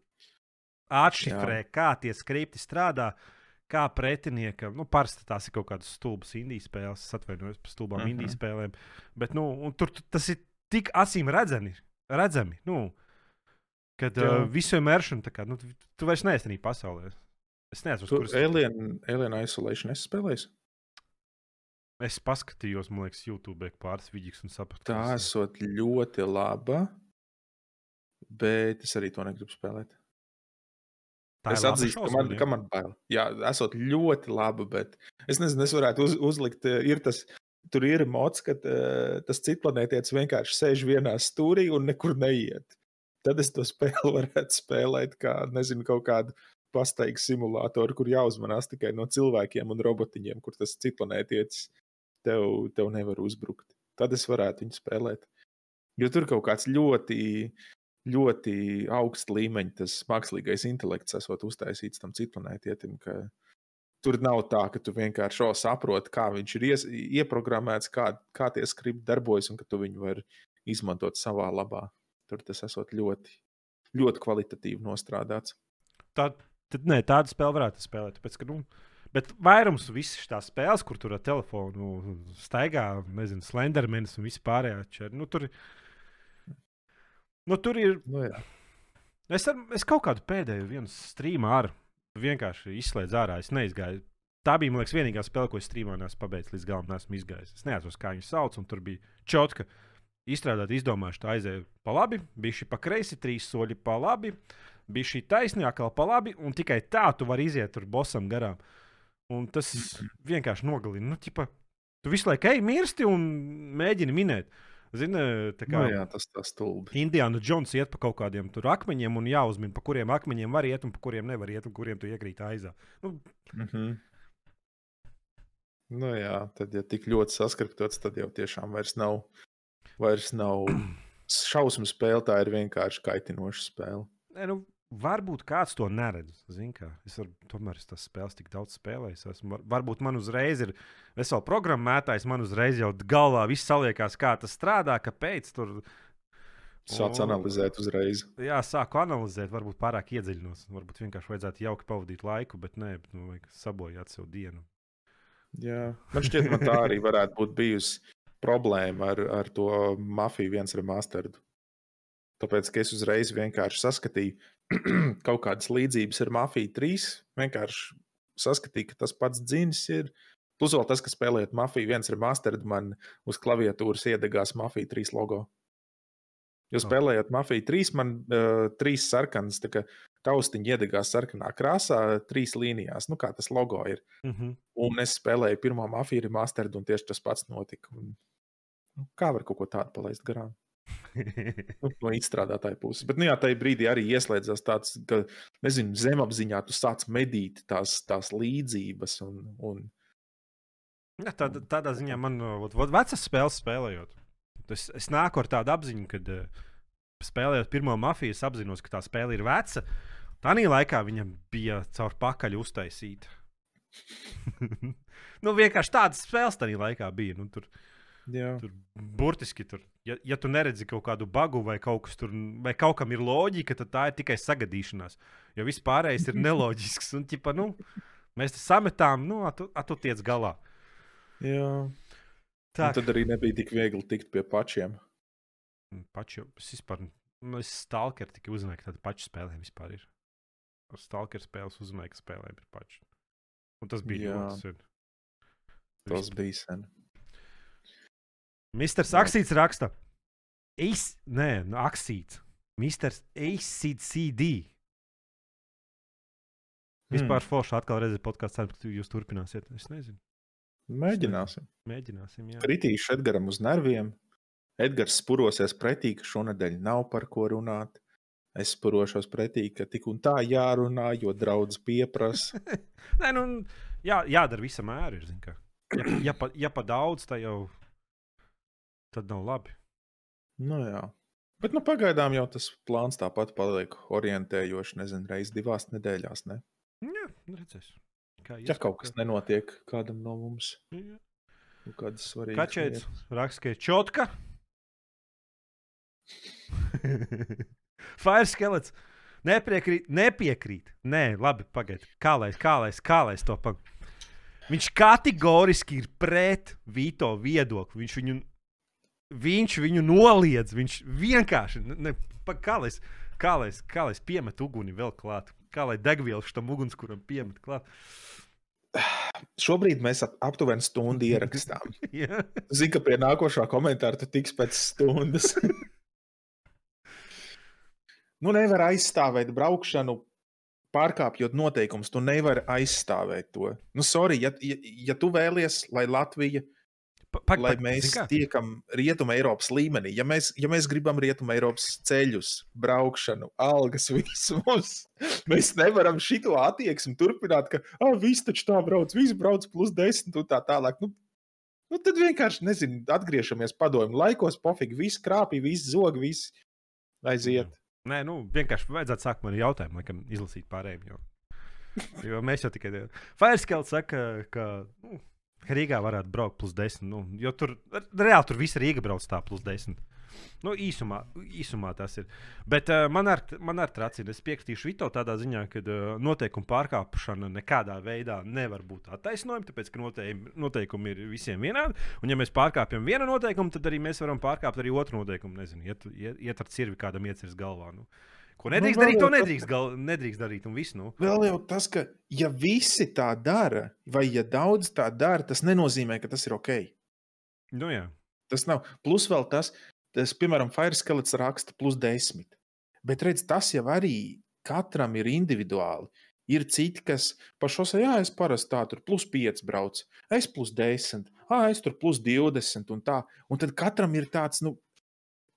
atšifrē, Jā. kā tie skripti strādā. Kā pretiniekam, nu, parasti tās ir kaut kādas stulbas indijas spēles, es atvainojos par stulbām uh Mhm. -huh. indijas spēlēm. Bet nu, tur tu- tas ir tik acīm redzami, redzami nu, kad Jā. uh, visu kā nu, tu, tu vairs neesi tajā pasaulē. Es Tu kurš Alien, Alien Isolation esi spēlējis? es paskatījos, man liekas, YouTube pāris vidīgs un sapratu, Tā tas ir- esot ļoti laba, bet es arī to negribu spēlēt. tā es ir atzīstu, ka man, ka man bail. Jā, esot ļoti laba, bet es nezinu, es varētu uz, uzlikt, eh, ir tas. Tur ir mods, ka eh, tas citplanētietis vienkārši sēž vienā stūrī un nekur neiet. Tad es to spēli varētu spēlēt kā, nezinu, kaut kādu pastaigu simulātoru, kur jāuzmanās tikai no cilvēkiem un robotiņiem, kur tas citplanētietis tev, tev nevar uzbrukt. Tad es varētu viņu spēlēt. Jo tur kaut kāds ļoti, ļoti augsts līmeņa, tas mākslīgais intelekts, esot uztaisīts tam citplanētietim. ka Tur nav tā, ka tu vienkārši o, saproti, kā viņš ir ies, ieprogrammēts, kā, kā tie skripti darbojas, un ka tu viņu vari izmantot savā labā. Tur tas esot ļoti, ļoti kvalitatīvi nostrādāts. Tā, tad, nē, tādu spēli varētu spēlēt. Tāpēc, ka, nu, bet vairums visas tās spēles, kur tur ar telefonu staigā, nezinu, slendermenis un vispārējā čer, nu, tur, nu, tur ir. Nu, jā. Es, ar, es kaut kādu pēdējo vienu streamu ar vienkārši izslēdzu ārā. Es neizgāju. Tā bija, man liekas, vienīgā spēle, ko es streamā neesmu pabeidzis līdz galam, neesmu izgājis. Es neatceros, kā viņu sauc, un tur bija čotka. Izstrādāt, izdomājuši, tā aizēja pa labi, bija šī pa kreisi, trīs soļi pa labi, bija šī taisnība, kā pa labi, un tikai tā tu vari iziet tur bosam garām. Un tas vienkārši nogalina. Nu, ķipa, tu visu laiku ej mirsti un mēģini minēt. Zini, tā kā Nu, jā, tas tas stulbi. Indiana Jones iet pa kaut kādiem tur akmeņiem un jāuzmina, pa kuriem akmeņiem var iet un pa kuriem nevar iet un kuriem tu iekrīt aizā. Nu, Mm -hmm. Nu, jā, tad, ja tik ļoti saskriptots, tad jau tiešām vairs nav, vairs nav šausmu spēle. Tā ir vienkārši kaitinoša spēle. ne, nu, varbūt kāds to neredz. Kā. Es varu, tomēr es tās spēles tik daudz spēlēju. es Esmu, var- varbūt man uzreiz ir vesela programmētājs, man uzreiz jau galvā viss saliekās, kā tas strādā, kāpēc tur. Sāc O. analizēt uzreiz. Jā, sāku analizēt, varbūt pārāk iedziļinos. Varbūt vienkārši vajadzētu jauki pavadīt laiku, bet nē, bet, nu, sabojāt sev dienu. Jā. Man šķiet, man tā arī varētu būt bijusi problēma ar, ar to mafiju viens remasteru. Tāpēc, ka es uzreiz vienkārši saskatīju kaut kādas līdzības ar Mafiju 3. Vienkārši saskatīju, ka tas pats dzinis ir. Plus vēl tas, ka spēlējot Mafiju viens remasteru, man uz klaviatūras iedegās Mafija 3 logo. Jo spēlējot Mafiju 3, man uh, trīs sarkanas tā kā taustiņi iedegās sarkanā krāsā, trīs līnijās, nu kā tas logo ir. Mm -hmm. Un es spēlēju pirmo mafiju remasteru, un tieši tas pats notika. Un, nu, kā var kaut ko tādu palaist garām? Nu, no izstrādātāja puses. Bet, nu, jā, tajā brīdī arī ieslēdzās tāds, ka, nezinu, zemapziņā tu sāc medīt tās, tās līdzības. Un, un, Ja, tādā, tādā ziņā man ir vecas spēles spēlējot. Es, es nāku ar tādu apziņu, ka uh, spēlējot pirmo mafiju, es apzinos, ka tā spēle ir veca. Tanī laikā viņa bija caur pakaļ uztaisīta. nu, vienkārši tādas spēles tajā laikā bija. Nu, tur, jā. tur burtiski tur. Ja, ja tu neredzi kaut kādu bagu vai kaut kas tur, vai kaut kam ir loģika, tad tā ir tikai sagadīšanās. Jo viss pārējais ir neloģisks. Un, ķipa, nu, Mēs te sametām, nu, a tu, a tu tiec galā. Jā. Tā Un tad arī nebija tik viegli tikt pie pašiem. pašu, es vispār, nu, es stalkeru tikai uzzināju, ka tāda paša spēlē vispār ir. Ar stalkeru spēles uzzināju, ka spēlēm ir paši. Un tas bija Jā. ļoti sen. Tas bija sen. Misters Jā. Aksīts raksta. Eis, nē, nu, Aksīts. Misters ACCD. Vispār Hmm. forši atkal redzēt podkāstu, ceru, ka jūs turpināsiet. Es nezinu. Mēģināsim. Mēģināsim, jā. Kritīšu Edgars uz nerviem. Edgars spurosies pretī, ka šonadēļ nav par ko runāt. Es spurošos pretī, ka tik un tā jārunā, jo draudz pieprasa. Nē, nu, jā, jādara visa mēra. Ir, zini kā. ja, ja, pa, ja pa daudz, tad jau tad nav labi. Nu, jā. Bet nu, pagaidām jau tas plāns tāpat paliek orientējošs, nezinu, reizes divās nedēļās. Ne? Jā, nu, redzēs. Kā Ja kaut kas nenotiek kādam no mums, nu, kādas svarīgas lietas. raksta, ka ir čotka. Fire skelets. Nepiekrīt, nepiekrīt. Nē, labi, pagaidi. Kā lai, kā lai, kā lai es to pag... Viņš kategoriski ir pret Vito viedokli. Viņš viņu, viņš viņu noliedz. Viņš vienkārši, ne, pa- kā lai, es- kā lai, es- kā lai es piemetu uguni vēl klāt. Kā lai degvielu šitam ugunskuram piemet klāt. Šobrīd mēs ap, aptuveni stundu ierakstām. Jā. Zinu, ka pie nākošā komentāra tu tiks pēc stundas. nu, nevar aizstāvēt braukšanu, pārkāpjot noteikumus. Tu nevari aizstāvēt to. Nu, sorry, ja, ja, ja tu vēlies, lai Latvija, Pa, pa, lai pa- mēs tiekam Rietumē Eiropas līmenī, ja mēs, ja mēs gribam Rietumē Eiropas ceļus, braukšanu, algas, visu mums, mēs nevaram šito attieksmi turpināt, ka ah, viss taču tā brauc, viss brauc plus desmit un tā tālāk. Nu, nu, tad vienkārši, nezinu, atgriežamies padomju laikos, pofīgi, viss krāpī, viss zog, viss aiziet. Nē, nu, vienkārši vajadzētu sākt man jautājumu, laikam, izlasīt pārējiem. Jo, jo mēs jau tikai. Fairskēls saka, ka nu, Rīgā varētu braukt plus 10. Nu, jo tur reāli tur visa Rīga brauc tā plus 10. Nu, īsumā, īsumā tas ir. Bet uh, man ar, man ar tracina, es piekritīšu Vito tādā ziņā, ka uh, noteikuma pārkāpšana nekādā veidā nevar būt attaisnojama, tāpēc ka noteikumi, noteikumi ir visiem vienādi. Un, ja mēs pārkāpjam vienu noteikumu, tad arī mēs varam pārkāpt arī otru noteikumu. Nezinu, iet, iet, iet ar cirvi kādam iecirs galvā. Nu. Ko nedrīkst Nu, darīt, to nedrīkst, gal, nedrīkst darīt. Viss, nu. Vēl jau tas, ka ja visi tā dara, vai ja daudz tā dara, tas nenozīmē, ka tas ir ok. Nu, jā. Tas nav. Plus vēl tas, tas piemēram, Fireskelets raksta plus 10. Bet redz, tas jau arī katram ir individuāli. Ir citi, kas pašos, jā, es parasti tā tur plus 5 braucu, es plus 10, ah, es tur plus 20 un tā. Un tad katram ir tāds, nu,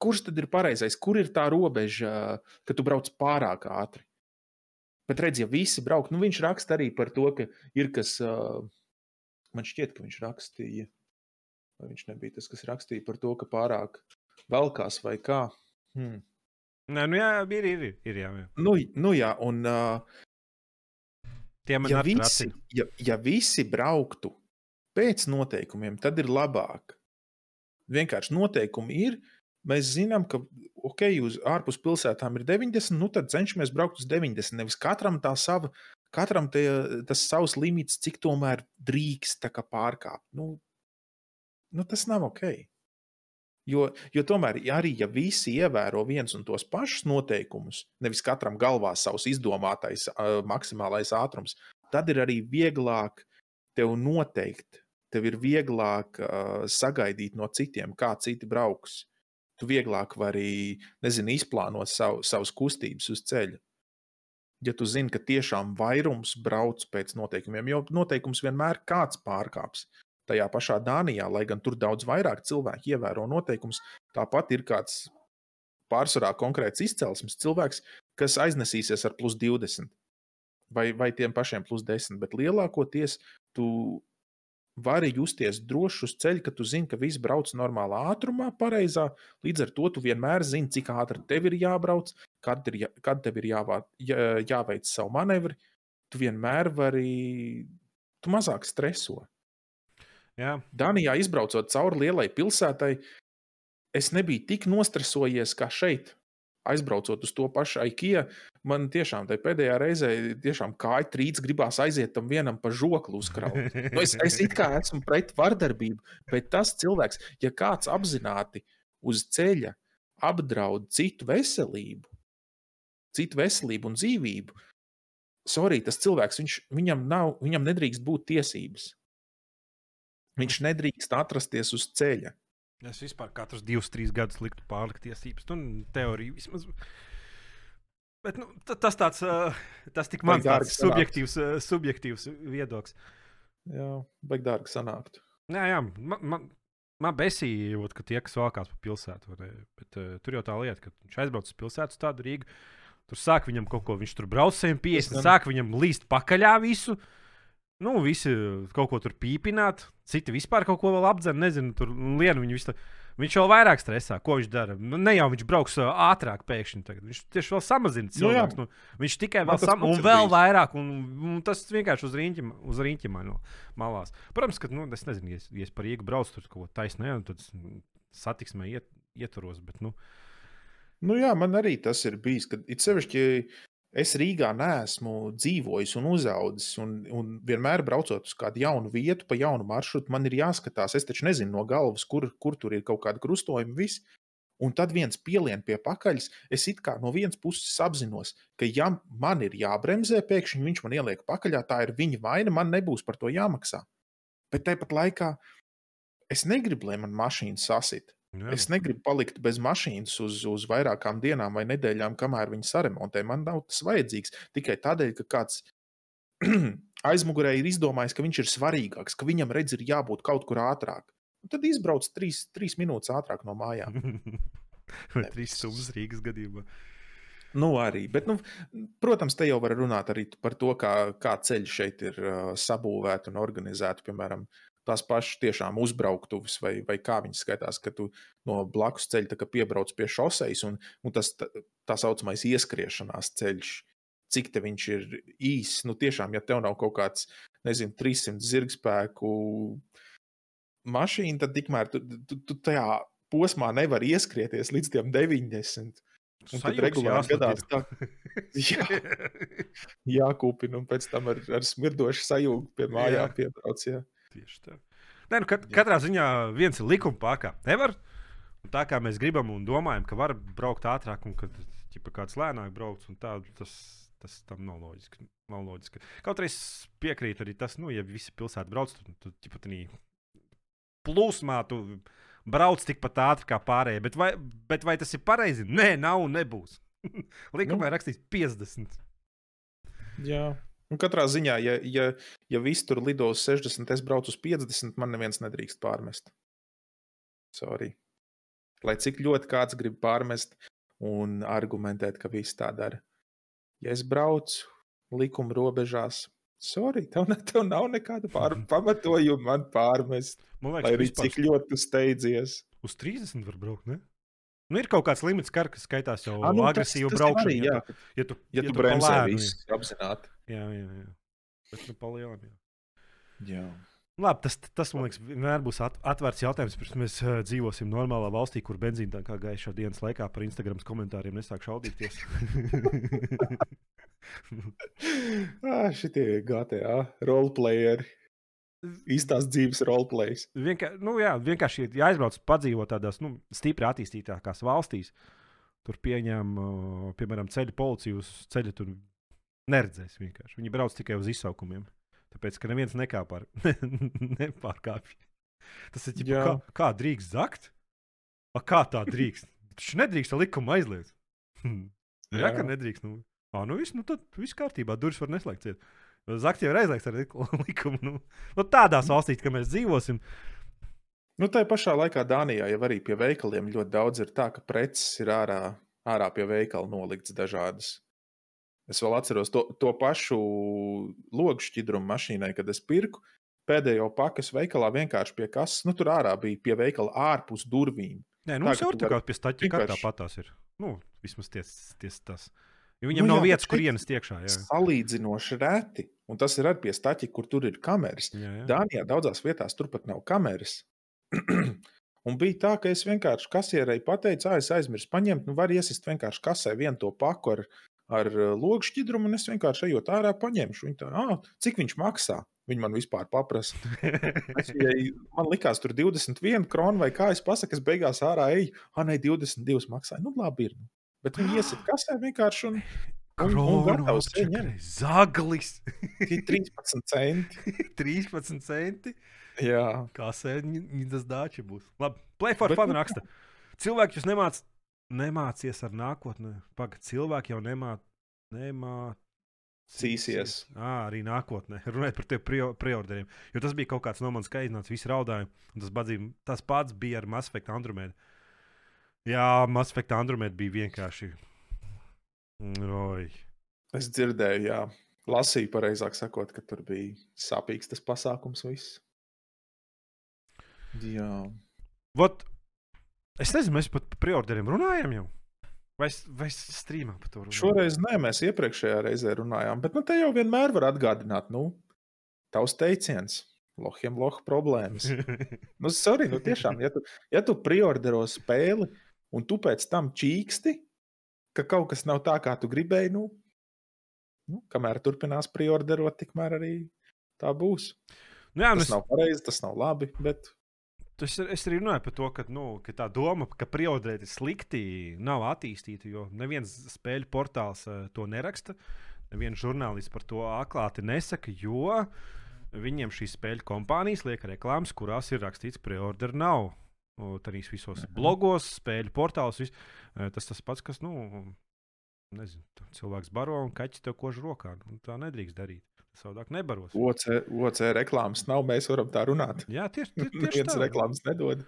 kurš tad ir pareizais, kur ir tā robeža, ka tu brauc pārāk ātri. Bet redz, ja visi brauc, nu viņš raksta arī par to, ka ir kas, man šķiet, ka viņš rakstīja. Vai viņš nebija tas, kas rakstīja par to, ka pārāk velkās vai kā? Hmm. Nē, nu, jā, ir, ir, ir, jā, jā. Nu, nu jā, un uh, ja visi, ja, ja visi brauktu pēc noteikumiem, tad ir labāk. Vienkārši noteikumi ir. Mēs zinām, ka ok, uz ārpus pilsētām ir 90, nu tad cenšamies braukt uz 90. Nevis katram tā sava, katram tie, tas savs limits, cik tomēr drīkst pārkāpt. Nu, nu, tas nav ok. Jo, jo tomēr, arī ja visi ievēro viens un tos pašus noteikumus, nevis katram galvā savs izdomātais uh, maksimālais ātrums, tad ir arī vieglāk tev noteikt. Tev ir vieglāk uh, sagaidīt no citiem, kā citi brauks. Tu vieglāk vari nezinu, izplānot savu, savas kustības uz ceļa. Ja tu zini, ka tiešām vairums brauc pēc noteikumiem, jo noteikums vienmēr kāds pārkāps. Tajā pašā Dānijā, lai gan tur daudz vairāk cilvēku ievēro noteikumus, tāpat ir kāds pārsvarā konkrēts izcelsmes cilvēks, kas aiznesīsies ar plus 20 vai, vai tiem pašiem plus 10. Bet lielākoties tu vari justies drošs uz ceļa, ka tu zini, ka viss brauc normālā ātrumā, pareizā. Līdz ar to tu vienmēr zini, cik ātri tev ir jābrauc, kad, ir, jā- kad tev ir jāvā, jā, jāveic savu manevru. Tu vienmēr vari, tu mazāk streso. Jā, Danijā izbraucot cauri lielai pilsētai, es nebiju tik nostresojies kā šeit. Aizbraucot uz to pašu IKEA, man tiešām tajā pēdējā reizē tiešām kāja trīc, gribās aiziet tam vienam pa žoklu uzkraut. Nu, es, es it kā esmu pret vardarbību, bet tas cilvēks, ja kāds apzināti uz ceļa apdraud citu veselību, citu veselību un dzīvību, sorry, tas cilvēks, viņš, viņam, nav, viņam nedrīkst būt tiesības. Viņš nedrīkst atrasties uz ceļa. Es vispār katrus divus, trīs gadus liktu pārlikt tiesības. Nu, teorija vismaz. Bet nu, tas tāds, tas tik mans tāds subjektīvs, subjektīvs viedoklis. Jā, baigi dārgi sanākt. Jā, jā, man, man, man besīja, ka tie, kas valkās pa pilsētu, bet uh, tur jau tā lieta, ka viņš aizbrauc uz pilsētu, tādu Rīgu. Tur sāk viņam kaut ko, viņš tur brauc 150, sāk viņam līst pakaļā visu. Uh, Nu, visi kaut ko tur pīpināt, citi vispār kaut ko vēl apdzen, nezinu, tur lienu viņu visu. Viņš vēl vairāk stresā, ko viņš dara. Nu, ne jau viņš brauks ātrāk, pēkšņi. Tagad. Viņš tieši vēl samazina cilvēku. Nu, nu, viņš tikai vēl samazina, un vēl vairāk. Un, un tas vienkārši uz rīņķa, uz rīņķa man, malās. Protams, ka, nu, es nezinu, ja es, ja es par Rīgu braucu, tur kaut ko taisnu, ne, tad satiksmē iet, ieturos. Bet, nu. Nu jā, man arī tas ir bijis. Kad, it sevišķi, Es Rīgā neesmu dzīvojis un uzaugusi, un, un vienmēr braucot uz kādu jaunu vietu, pa jaunu maršrutu, man ir jāskatās. Es taču nezinu no galvas, kur, kur tur ir kaut kāda krustojuma. Viss. Un tad viens pielien pie pakaļas, es it kā no vienas puses apzinos, ka, ja man ir jābremzē, pēkšņi viņš man ieliek pakaļā, tā ir viņa vaina, man nebūs par to jāmaksā. Bet tāpat laikā es negribu, lai man mašīna sasit. Jā. Es negribu palikt bez mašīnas uz, uz vairākām dienām vai nedēļām, kamēr viņi saremontē. Man nav tas vajadzīgs tikai tādēļ, ka kāds aizmugurē ir izdomājis, ka viņš ir svarīgāks, ka viņam redz ir jābūt kaut kur ātrāk. Un tad izbrauc trīs, trīs minūtes ātrāk no mājām. vai trīs stundas Rīgas gadījumā. Nu, arī. Bet, nu, protams, te jau var runāt arī par to, kā, kā ceļš šeit ir uh, sabūvēti un organizēti. Piemēram, tās pašas tiešām uzbrauktuves, vai, vai kā viņas skaitās, ka tu no blakus ceļa piebrauc pie šoseis, un, un tas tā, tā saucamais ieskriešanās ceļš. Cik te viņš ir īss, nu tiešām, ja tev nav kaut kāds, nezinu, 300 zirgspēku mašīna, tad tikmēr tu, tu, tu tajā posmā nevar ieskrieties līdz 90. Un tad regulāri gadās tā, jā, jākūpina un pēc tam ar, ar smirdošu sajūgu pie mājām piebrauc. Jā. Tieši tā. Nē, nu, kat, katrā ziņā viens ir likuma pārkāpums. Nevar. Tā kā mēs gribam un domājam, ka var braukt ātrāk, un ka ķipa, kāds lēnāk brauc, tā, tas, tas tam nav loģiski. Nav loģiski. Kaut arī es piekrītu arī tas, nu, ja visi pilsēti brauc, tad tu, tu, tu, plūsmā tu brauc tikpat ātri kā pārējie. Bet vai, bet vai tas ir pareizi? Nē, nav un nebūs. Likumā nu. rakstīts 50. Jā. Un katrā ziņā, ja, ja, ja viss tur lido uz 60, es braucu uz 50, man neviens nedrīkst pārmest. Sorry. Lai cik ļoti kāds grib pārmest un argumentēt, ka viss tā dara. Ja es braucu likuma robežās, sorry, tev, ne, tev nav nekāda pār, pamatojuma man pārmest. Man liekas, lai arī cik ļoti tu steidzies. Uz 30 var braukt, ne? Nu, ir kaut kāds limits, kar, kas skaitās jau A, nu, agresīvu braukšanu. Arī, jā. Ja tu, ja tu, ja tu bremzē visu apzināti. Jā, jā, jā. Bet nu palielam, jā. Jā. Labi, tas, tas man liekas, vienmēr būs at, atvērts jautājums, pirms mēs uh, dzīvosim normālā valstī, kur benzīna tā kā gaišā dienas laikā par Instagram komentāriem nesāk šaudīties. šitie GTA roleplayeri īstās dzīves roleplays. Vienkār, nu, jā, vienkārši ja aizbrauc padzīvot tādās nu, stipri attīstītākās valstīs. Tur pieņem, uh, piemēram, ceļu policiju uz ceļa. Tur neredzēs vienkārši. Viņi brauc tikai uz izsaukumiem. Tāpēc, ka neviens nekāpār, nepārkāpj. Tas ir ģipa, kā, kā drīkst zakt? A, kā tā drīkst? Taču nedrīkst likumu aizliegt. jā, jā, ka nedrīkst. Nu, à, nu, viss, nu tad viss kārtībā, durvis var neslēgt. Ciet. Zakti jau ir aizliegts ar likumu. Nu, nu, tādās valstīs, kā mēs dzīvosim. Nu, tā pašā laikā Dānijā jau arī pie veikaliem ļoti daudz ir tā, ka preces ir ārā, ārā pie veikala nolikts dažādas. Es vēl atceros to, to pašu logu šķidrumu mašīnai, kad es pirku pēdējo pakas veikalā vienkārši pie kases. Nu, tur ārā bija pie veikala ārpus durvīm. Nē, nu, tas jau tā kā pie staķa vienkārši... kā tāpatās ir. Nu, vismaz ties, ties tas. Jo viņam nu, nav jā, vietas, kur ienes iekšā. Jā. Salīdzinoši reti. Un tas ir arī pie staķa, kur tur ir kameras. Jā, jā. Dānijā daudzās vietās turpat nav kameras. Un bija tā, ka es vienkārši kasierei pateicu, ah, es aizmirsu paņemt, nu, var iesist vienkārši kasē vienu to paku ar, ar uh, logu šķidrumu, un es vienkārši ejot ārā paņemšu. Viņa tā, ah, cik viņš maksā? Viņa man vispār paprasa. Es viņai, man likās, tur 21 kronu vai kā es pasaku, es beigās ārā eju, ah, nē, 22 maksāja. Nu, labi ir. Bet viņi iesit kasē vienkārši un, ņemt. Zaglis! Tie 13 centi. 13 centi. Jā, Kā sēņas dāķi būs. Labi, play for Bet fun nu raksta. Cilvēki jūs nemāc, nemācies ar nākotni. Pagaid, cilvēki jau nemāc. nemāc Cīsies. À, arī nākotnē. Runājot par tiem prio- preorderiem. Jo tas bija kaut kāds no manas skaiznāts, visi raudāja. un Tas, badzīja, tas pats bija ar Mass Effect Andromedu. Jā, Mass Effect Andromedu bija vienkārši. Oi. es dzirdēju, jā. Lasīju, pareizāk sakot, ka tur bija sāpīgs tas pasākums. Viss. Jā, Vot, es nezinu, mēs pat par preorderiem runājam jau. Vai, vai strīmā par to runāju? šoreiz nē, mēs iepriekšējā reizē runājām, bet nu, te jau vienmēr var atgādināt, nu, tavs teiciens. Lohiem lohu problēmas. Nu, sorry, nu tiešām, ja tu, ja tu priordero spēli un tu pēc tam čīksti, ka kaut kas nav tā, kā tu gribēji, nu, nu kamēr turpinās priorderot, tikmēr arī tā būs. nu, jā, nu, Tas es, nav pareizi, tas nav labi, bet es, es arī runāju par to, ka, nu, ka tā doma, ka priorderēt ir slikti, nav attīstīta. Jo neviens spēļu portāls uh, to neraksta. Neviens žurnālists par to atklāti nesaka, jo viņiem šīs spēļu kompānijas liek reklāmas, kurās ir rakstīts, ka preorder nav. Tādīs visos Mhm. blogos, spēļu portālos. Vis, eh, tas tas pats, kas, nu, nezinu, cilvēks baro un kaķis tev kož rokā. Nu, tā nedrīkst darīt. Savādāk nebaros. OC, reklāmas nav, mēs varam tā runāt. Jā, tieši, tie- tieši Neviens tā. reklāmas nedod.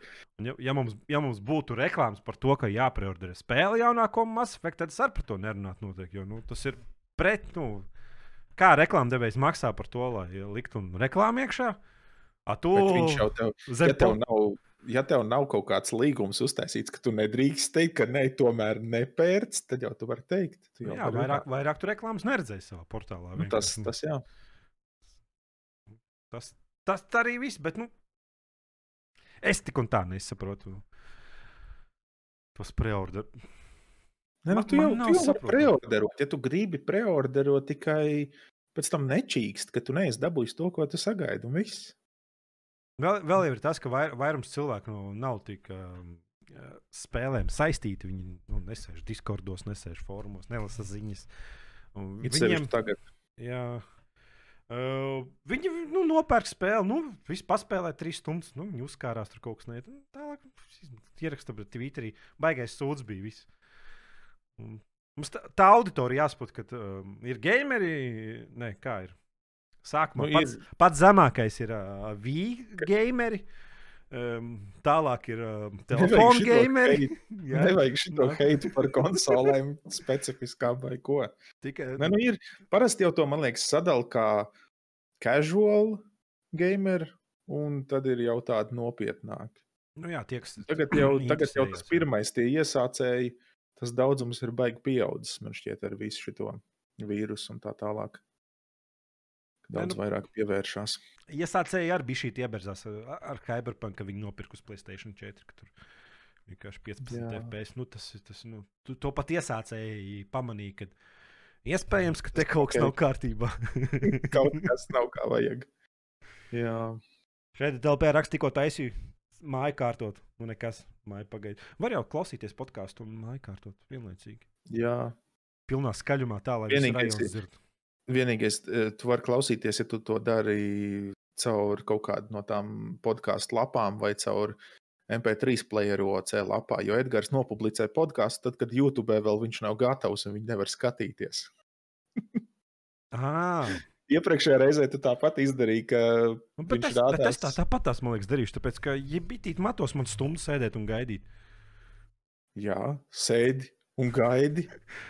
Ja, ja, mums, ja mums būtu reklāmas par to, ka jāpreorderē spēle jaunāko Mass Effect, tad es arī par to nerunātu. Noteikti, jo nu, tas ir pret. Nu, kā reklāmdevējs maksā par to, lai liktu reklāmu iekšā? A, tu, Bet viņš jau tev, ja tev, nav, ja tev nav kaut kāds līgums uztaisīts, ka tu nedrīkst teikt, ka nē, tomēr nepērc, tad jau tu vari teikt. Tu jau Jā, vairāk, vairāk tu reklāmas neredzēji savā portālā. Nu, tas, vienkārši. tas jā. tas, tas arī viss. Bet, nu, es tik un tā nesaprotu. Tos preorder. Ne, nu, tu jau, tu jau vari preorderot. Ja tu gribi preorderot, tikai pēc tam nečīkst, ka tu neesi dabūjis to, ko tu sagaidi. Un viss. Vēl, vēl ir tas, ka vair, vairums cilvēku nu, nav tik um, spēlēm saistīti. Viņi nu, nesēž diskordos, nesēž fórumos, nelasa ziņas. Un Viņiem, tagad. jā, uh, viņi nu, nopērk spēli, nu, visu paspēlē trīs stundas. Nu, viņi uzkārās tur kaut kas neiet. Tālāk ieraksta, bet Twitterī baigais sūds bija. Viss. Mums tā, tā auditorija jāsaprot, ka um, ir gameri. Nē, kā ir. Sākumā Nu, pats, ir- pats zemākais ir uh, V-gameri. Um, tālāk ir um, telefona gameri. Jā, Nevajag šo heitu par konsolēm specifiskām vai ko. tikai Ne, nu ir, parasti jau to, man liekas, sadala kā casual gamer, un tad ir jau tādi nopietnāki. nu, jā, tie, kas Tagad jau, tagad jau tas pirmais, tie iesācēji, tas daudzums ir baigi pieaudzis, man šķiet, ar visu šo vīrusu un tā tālāk. Daudz nu- vairāk pievēršās. Iesācēji arī bija šī ieberzās ar, ar Cyberpunk, ka viņi nopirka uz Playstation 4. ka Tur vienkārši 15 Jā. FPS. Nu, tas, tas, nu, tu, to pat iesācēji pamanīja, ka iespējams, ka te kaut kas ok. nav kārtībā. Kaut kas nav kā vajag. Jā, Šeit DLP raksta tikko taisīju māju kārtot. Nu, nekas, māju pagaidi. Var jau klausīties podkāstu un māju kārtot vienlaicīgi. jā. Pilnā skaļumā, tā lai viss Vienīgais rajons ir- dzird. Vienīgais, eh, tu vari klausīties, ja tu to dari caur kaut kādu no tām podkāstu lapām vai caur MP3 playeru OC lapā. Jo Edgars nopublicē podkāstu, tad, kad YouTube vēl viņš nav gatavs un viņi nevar skatīties. Ah, Iepriekšējā reizē tu tāpat izdarīji, ka nu, bet Viņš es, bet es rādās- tā, tāpat tās, man liekas, darīšu. Tāpēc, ka, ja bitīt matos, man stundu sēdēt un gaidīt. jā, sēdi un gaidi.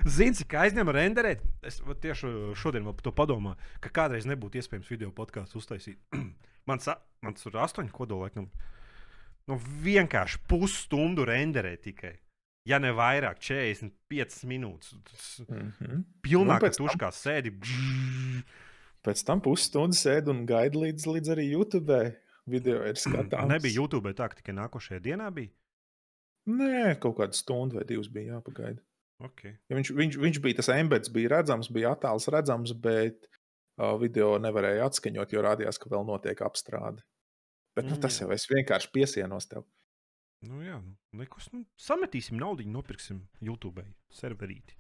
Zini, cik aizņem renderēt? Es tieši šodien vēl par to padomāju, ka kādreiz nebūtu iespējams video podkāstu uztaisīt. man, sa, man tur ir astoņi kodoli, laikam. Nu, vienkārši pusstundu renderēt tikai. Ja ne vairāk, 45 minūtes. Mm -hmm. pilnā Nu, pēc tam- tuškā sēdi. Pēc tam pusstundu sēdi un gaidi līdz, līdz arī YouTube. video ir skatāms. Nebija YouTube tā, ka tikai nākošajā dienā bija. Nē, kaut kāda stunda vai divas bija jāpagaida. Okay. Ja viņš, viņš, viņš bija tas embeds, bija redzams, bija attēls redzams, bet uh, video nevarēja atskaņot, jo rādījās, ka vēl notiek apstrāde. Bet nu, Mm, tas jā. jau es vienkārši piesienos tev. Nu, jā, nu, nekus, nu, sametīsim naudu, nopirksim YouTube serverīti.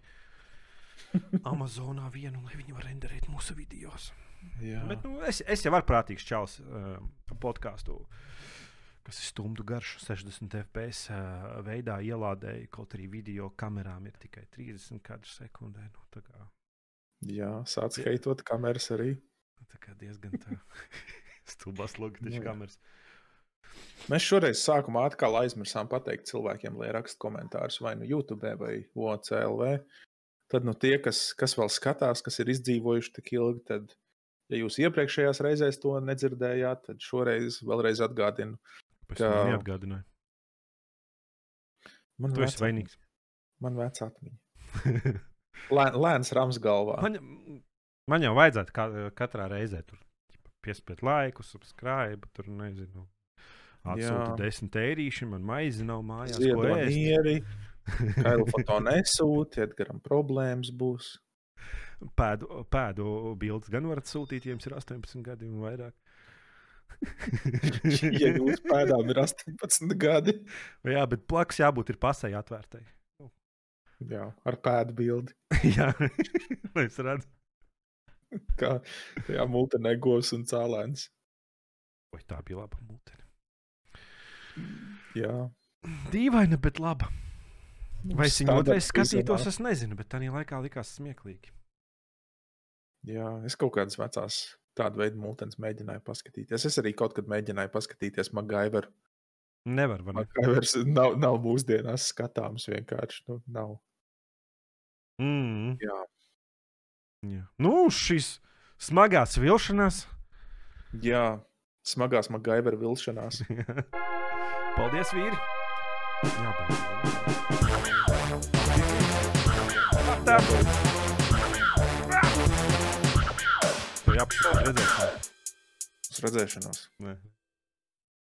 Amazonā vienu, lai viņi varētu renderēt mūsu video. Jā. Bet nu, es, es jau varu prātīgs čels uh, podkāstu, kas ir stundu garš, 60 FPS veidā ielādēju. Kaut arī video kamerām ir tikai 30 kadru sekundē. Nu, kā, Jā, sāc skaitot kameras arī. tā kā diezgan tā stulbas logiski Nu, jā. kameras. Mēs šoreiz sākumā atkal aizmirsām pateikt cilvēkiem, lai raksta komentārus vai nu YouTube vai OCLV. Tad nu, tie, kas, kas vēl skatās, kas ir izdzīvojuši tik ilgi, tad, ja jūs iepriekšējās reizēs to nedzirdējāt, tad šoreiz vēlreiz atgādinu. Es Kā- kā... neatgādināju. Man Tu esi vainīgs. Man vecā atmiņa. Lē- Lēns rams galvā. man, man jau vajadzētu kā, katrā reizē tur piespiest laiku, subscribe, tur nezinu. Atsūta desmit eirīši, man maizi nav mājās. ko Ziedot ēst. mieri. Kailu foto nesūti, Edgaram problēmas būs. Pēdu, pēdu bildes gan varat sūtīt, ja jums ir 18 gadi un vairāk. ja jūs pēdām ir 18 gadi, Jā, bet plaks jābūt ir pasai atvērtai. jā, ar pēdu bildi, Jā, lai es redzu. kā tajā multinē govs un cēlēns. Oi, tā bija laba mūtene. Jā, Dīvaina, bet laba. Vai es viņu otrais skatītos, es nezinu, bet tā laikā likās smieklīgi. Jā, es kaut kādas vecās tādu veidu mūtens mēģināju paskatīties. Es arī kaut kad mēģināju paskatīties MacGyver. Nevar, var ne? MacGyvers nav, nav mūsdienās skatāms vienkārši. Nu, nav. Mm. Jā. Jā. Nu, šīs smagās vilšanās. Jā, smagās MacGyver vilšanās. Paldies, vīri! Jā, beidz. Tā. Jā, redzēsim. Uz redzēšanos. Nē.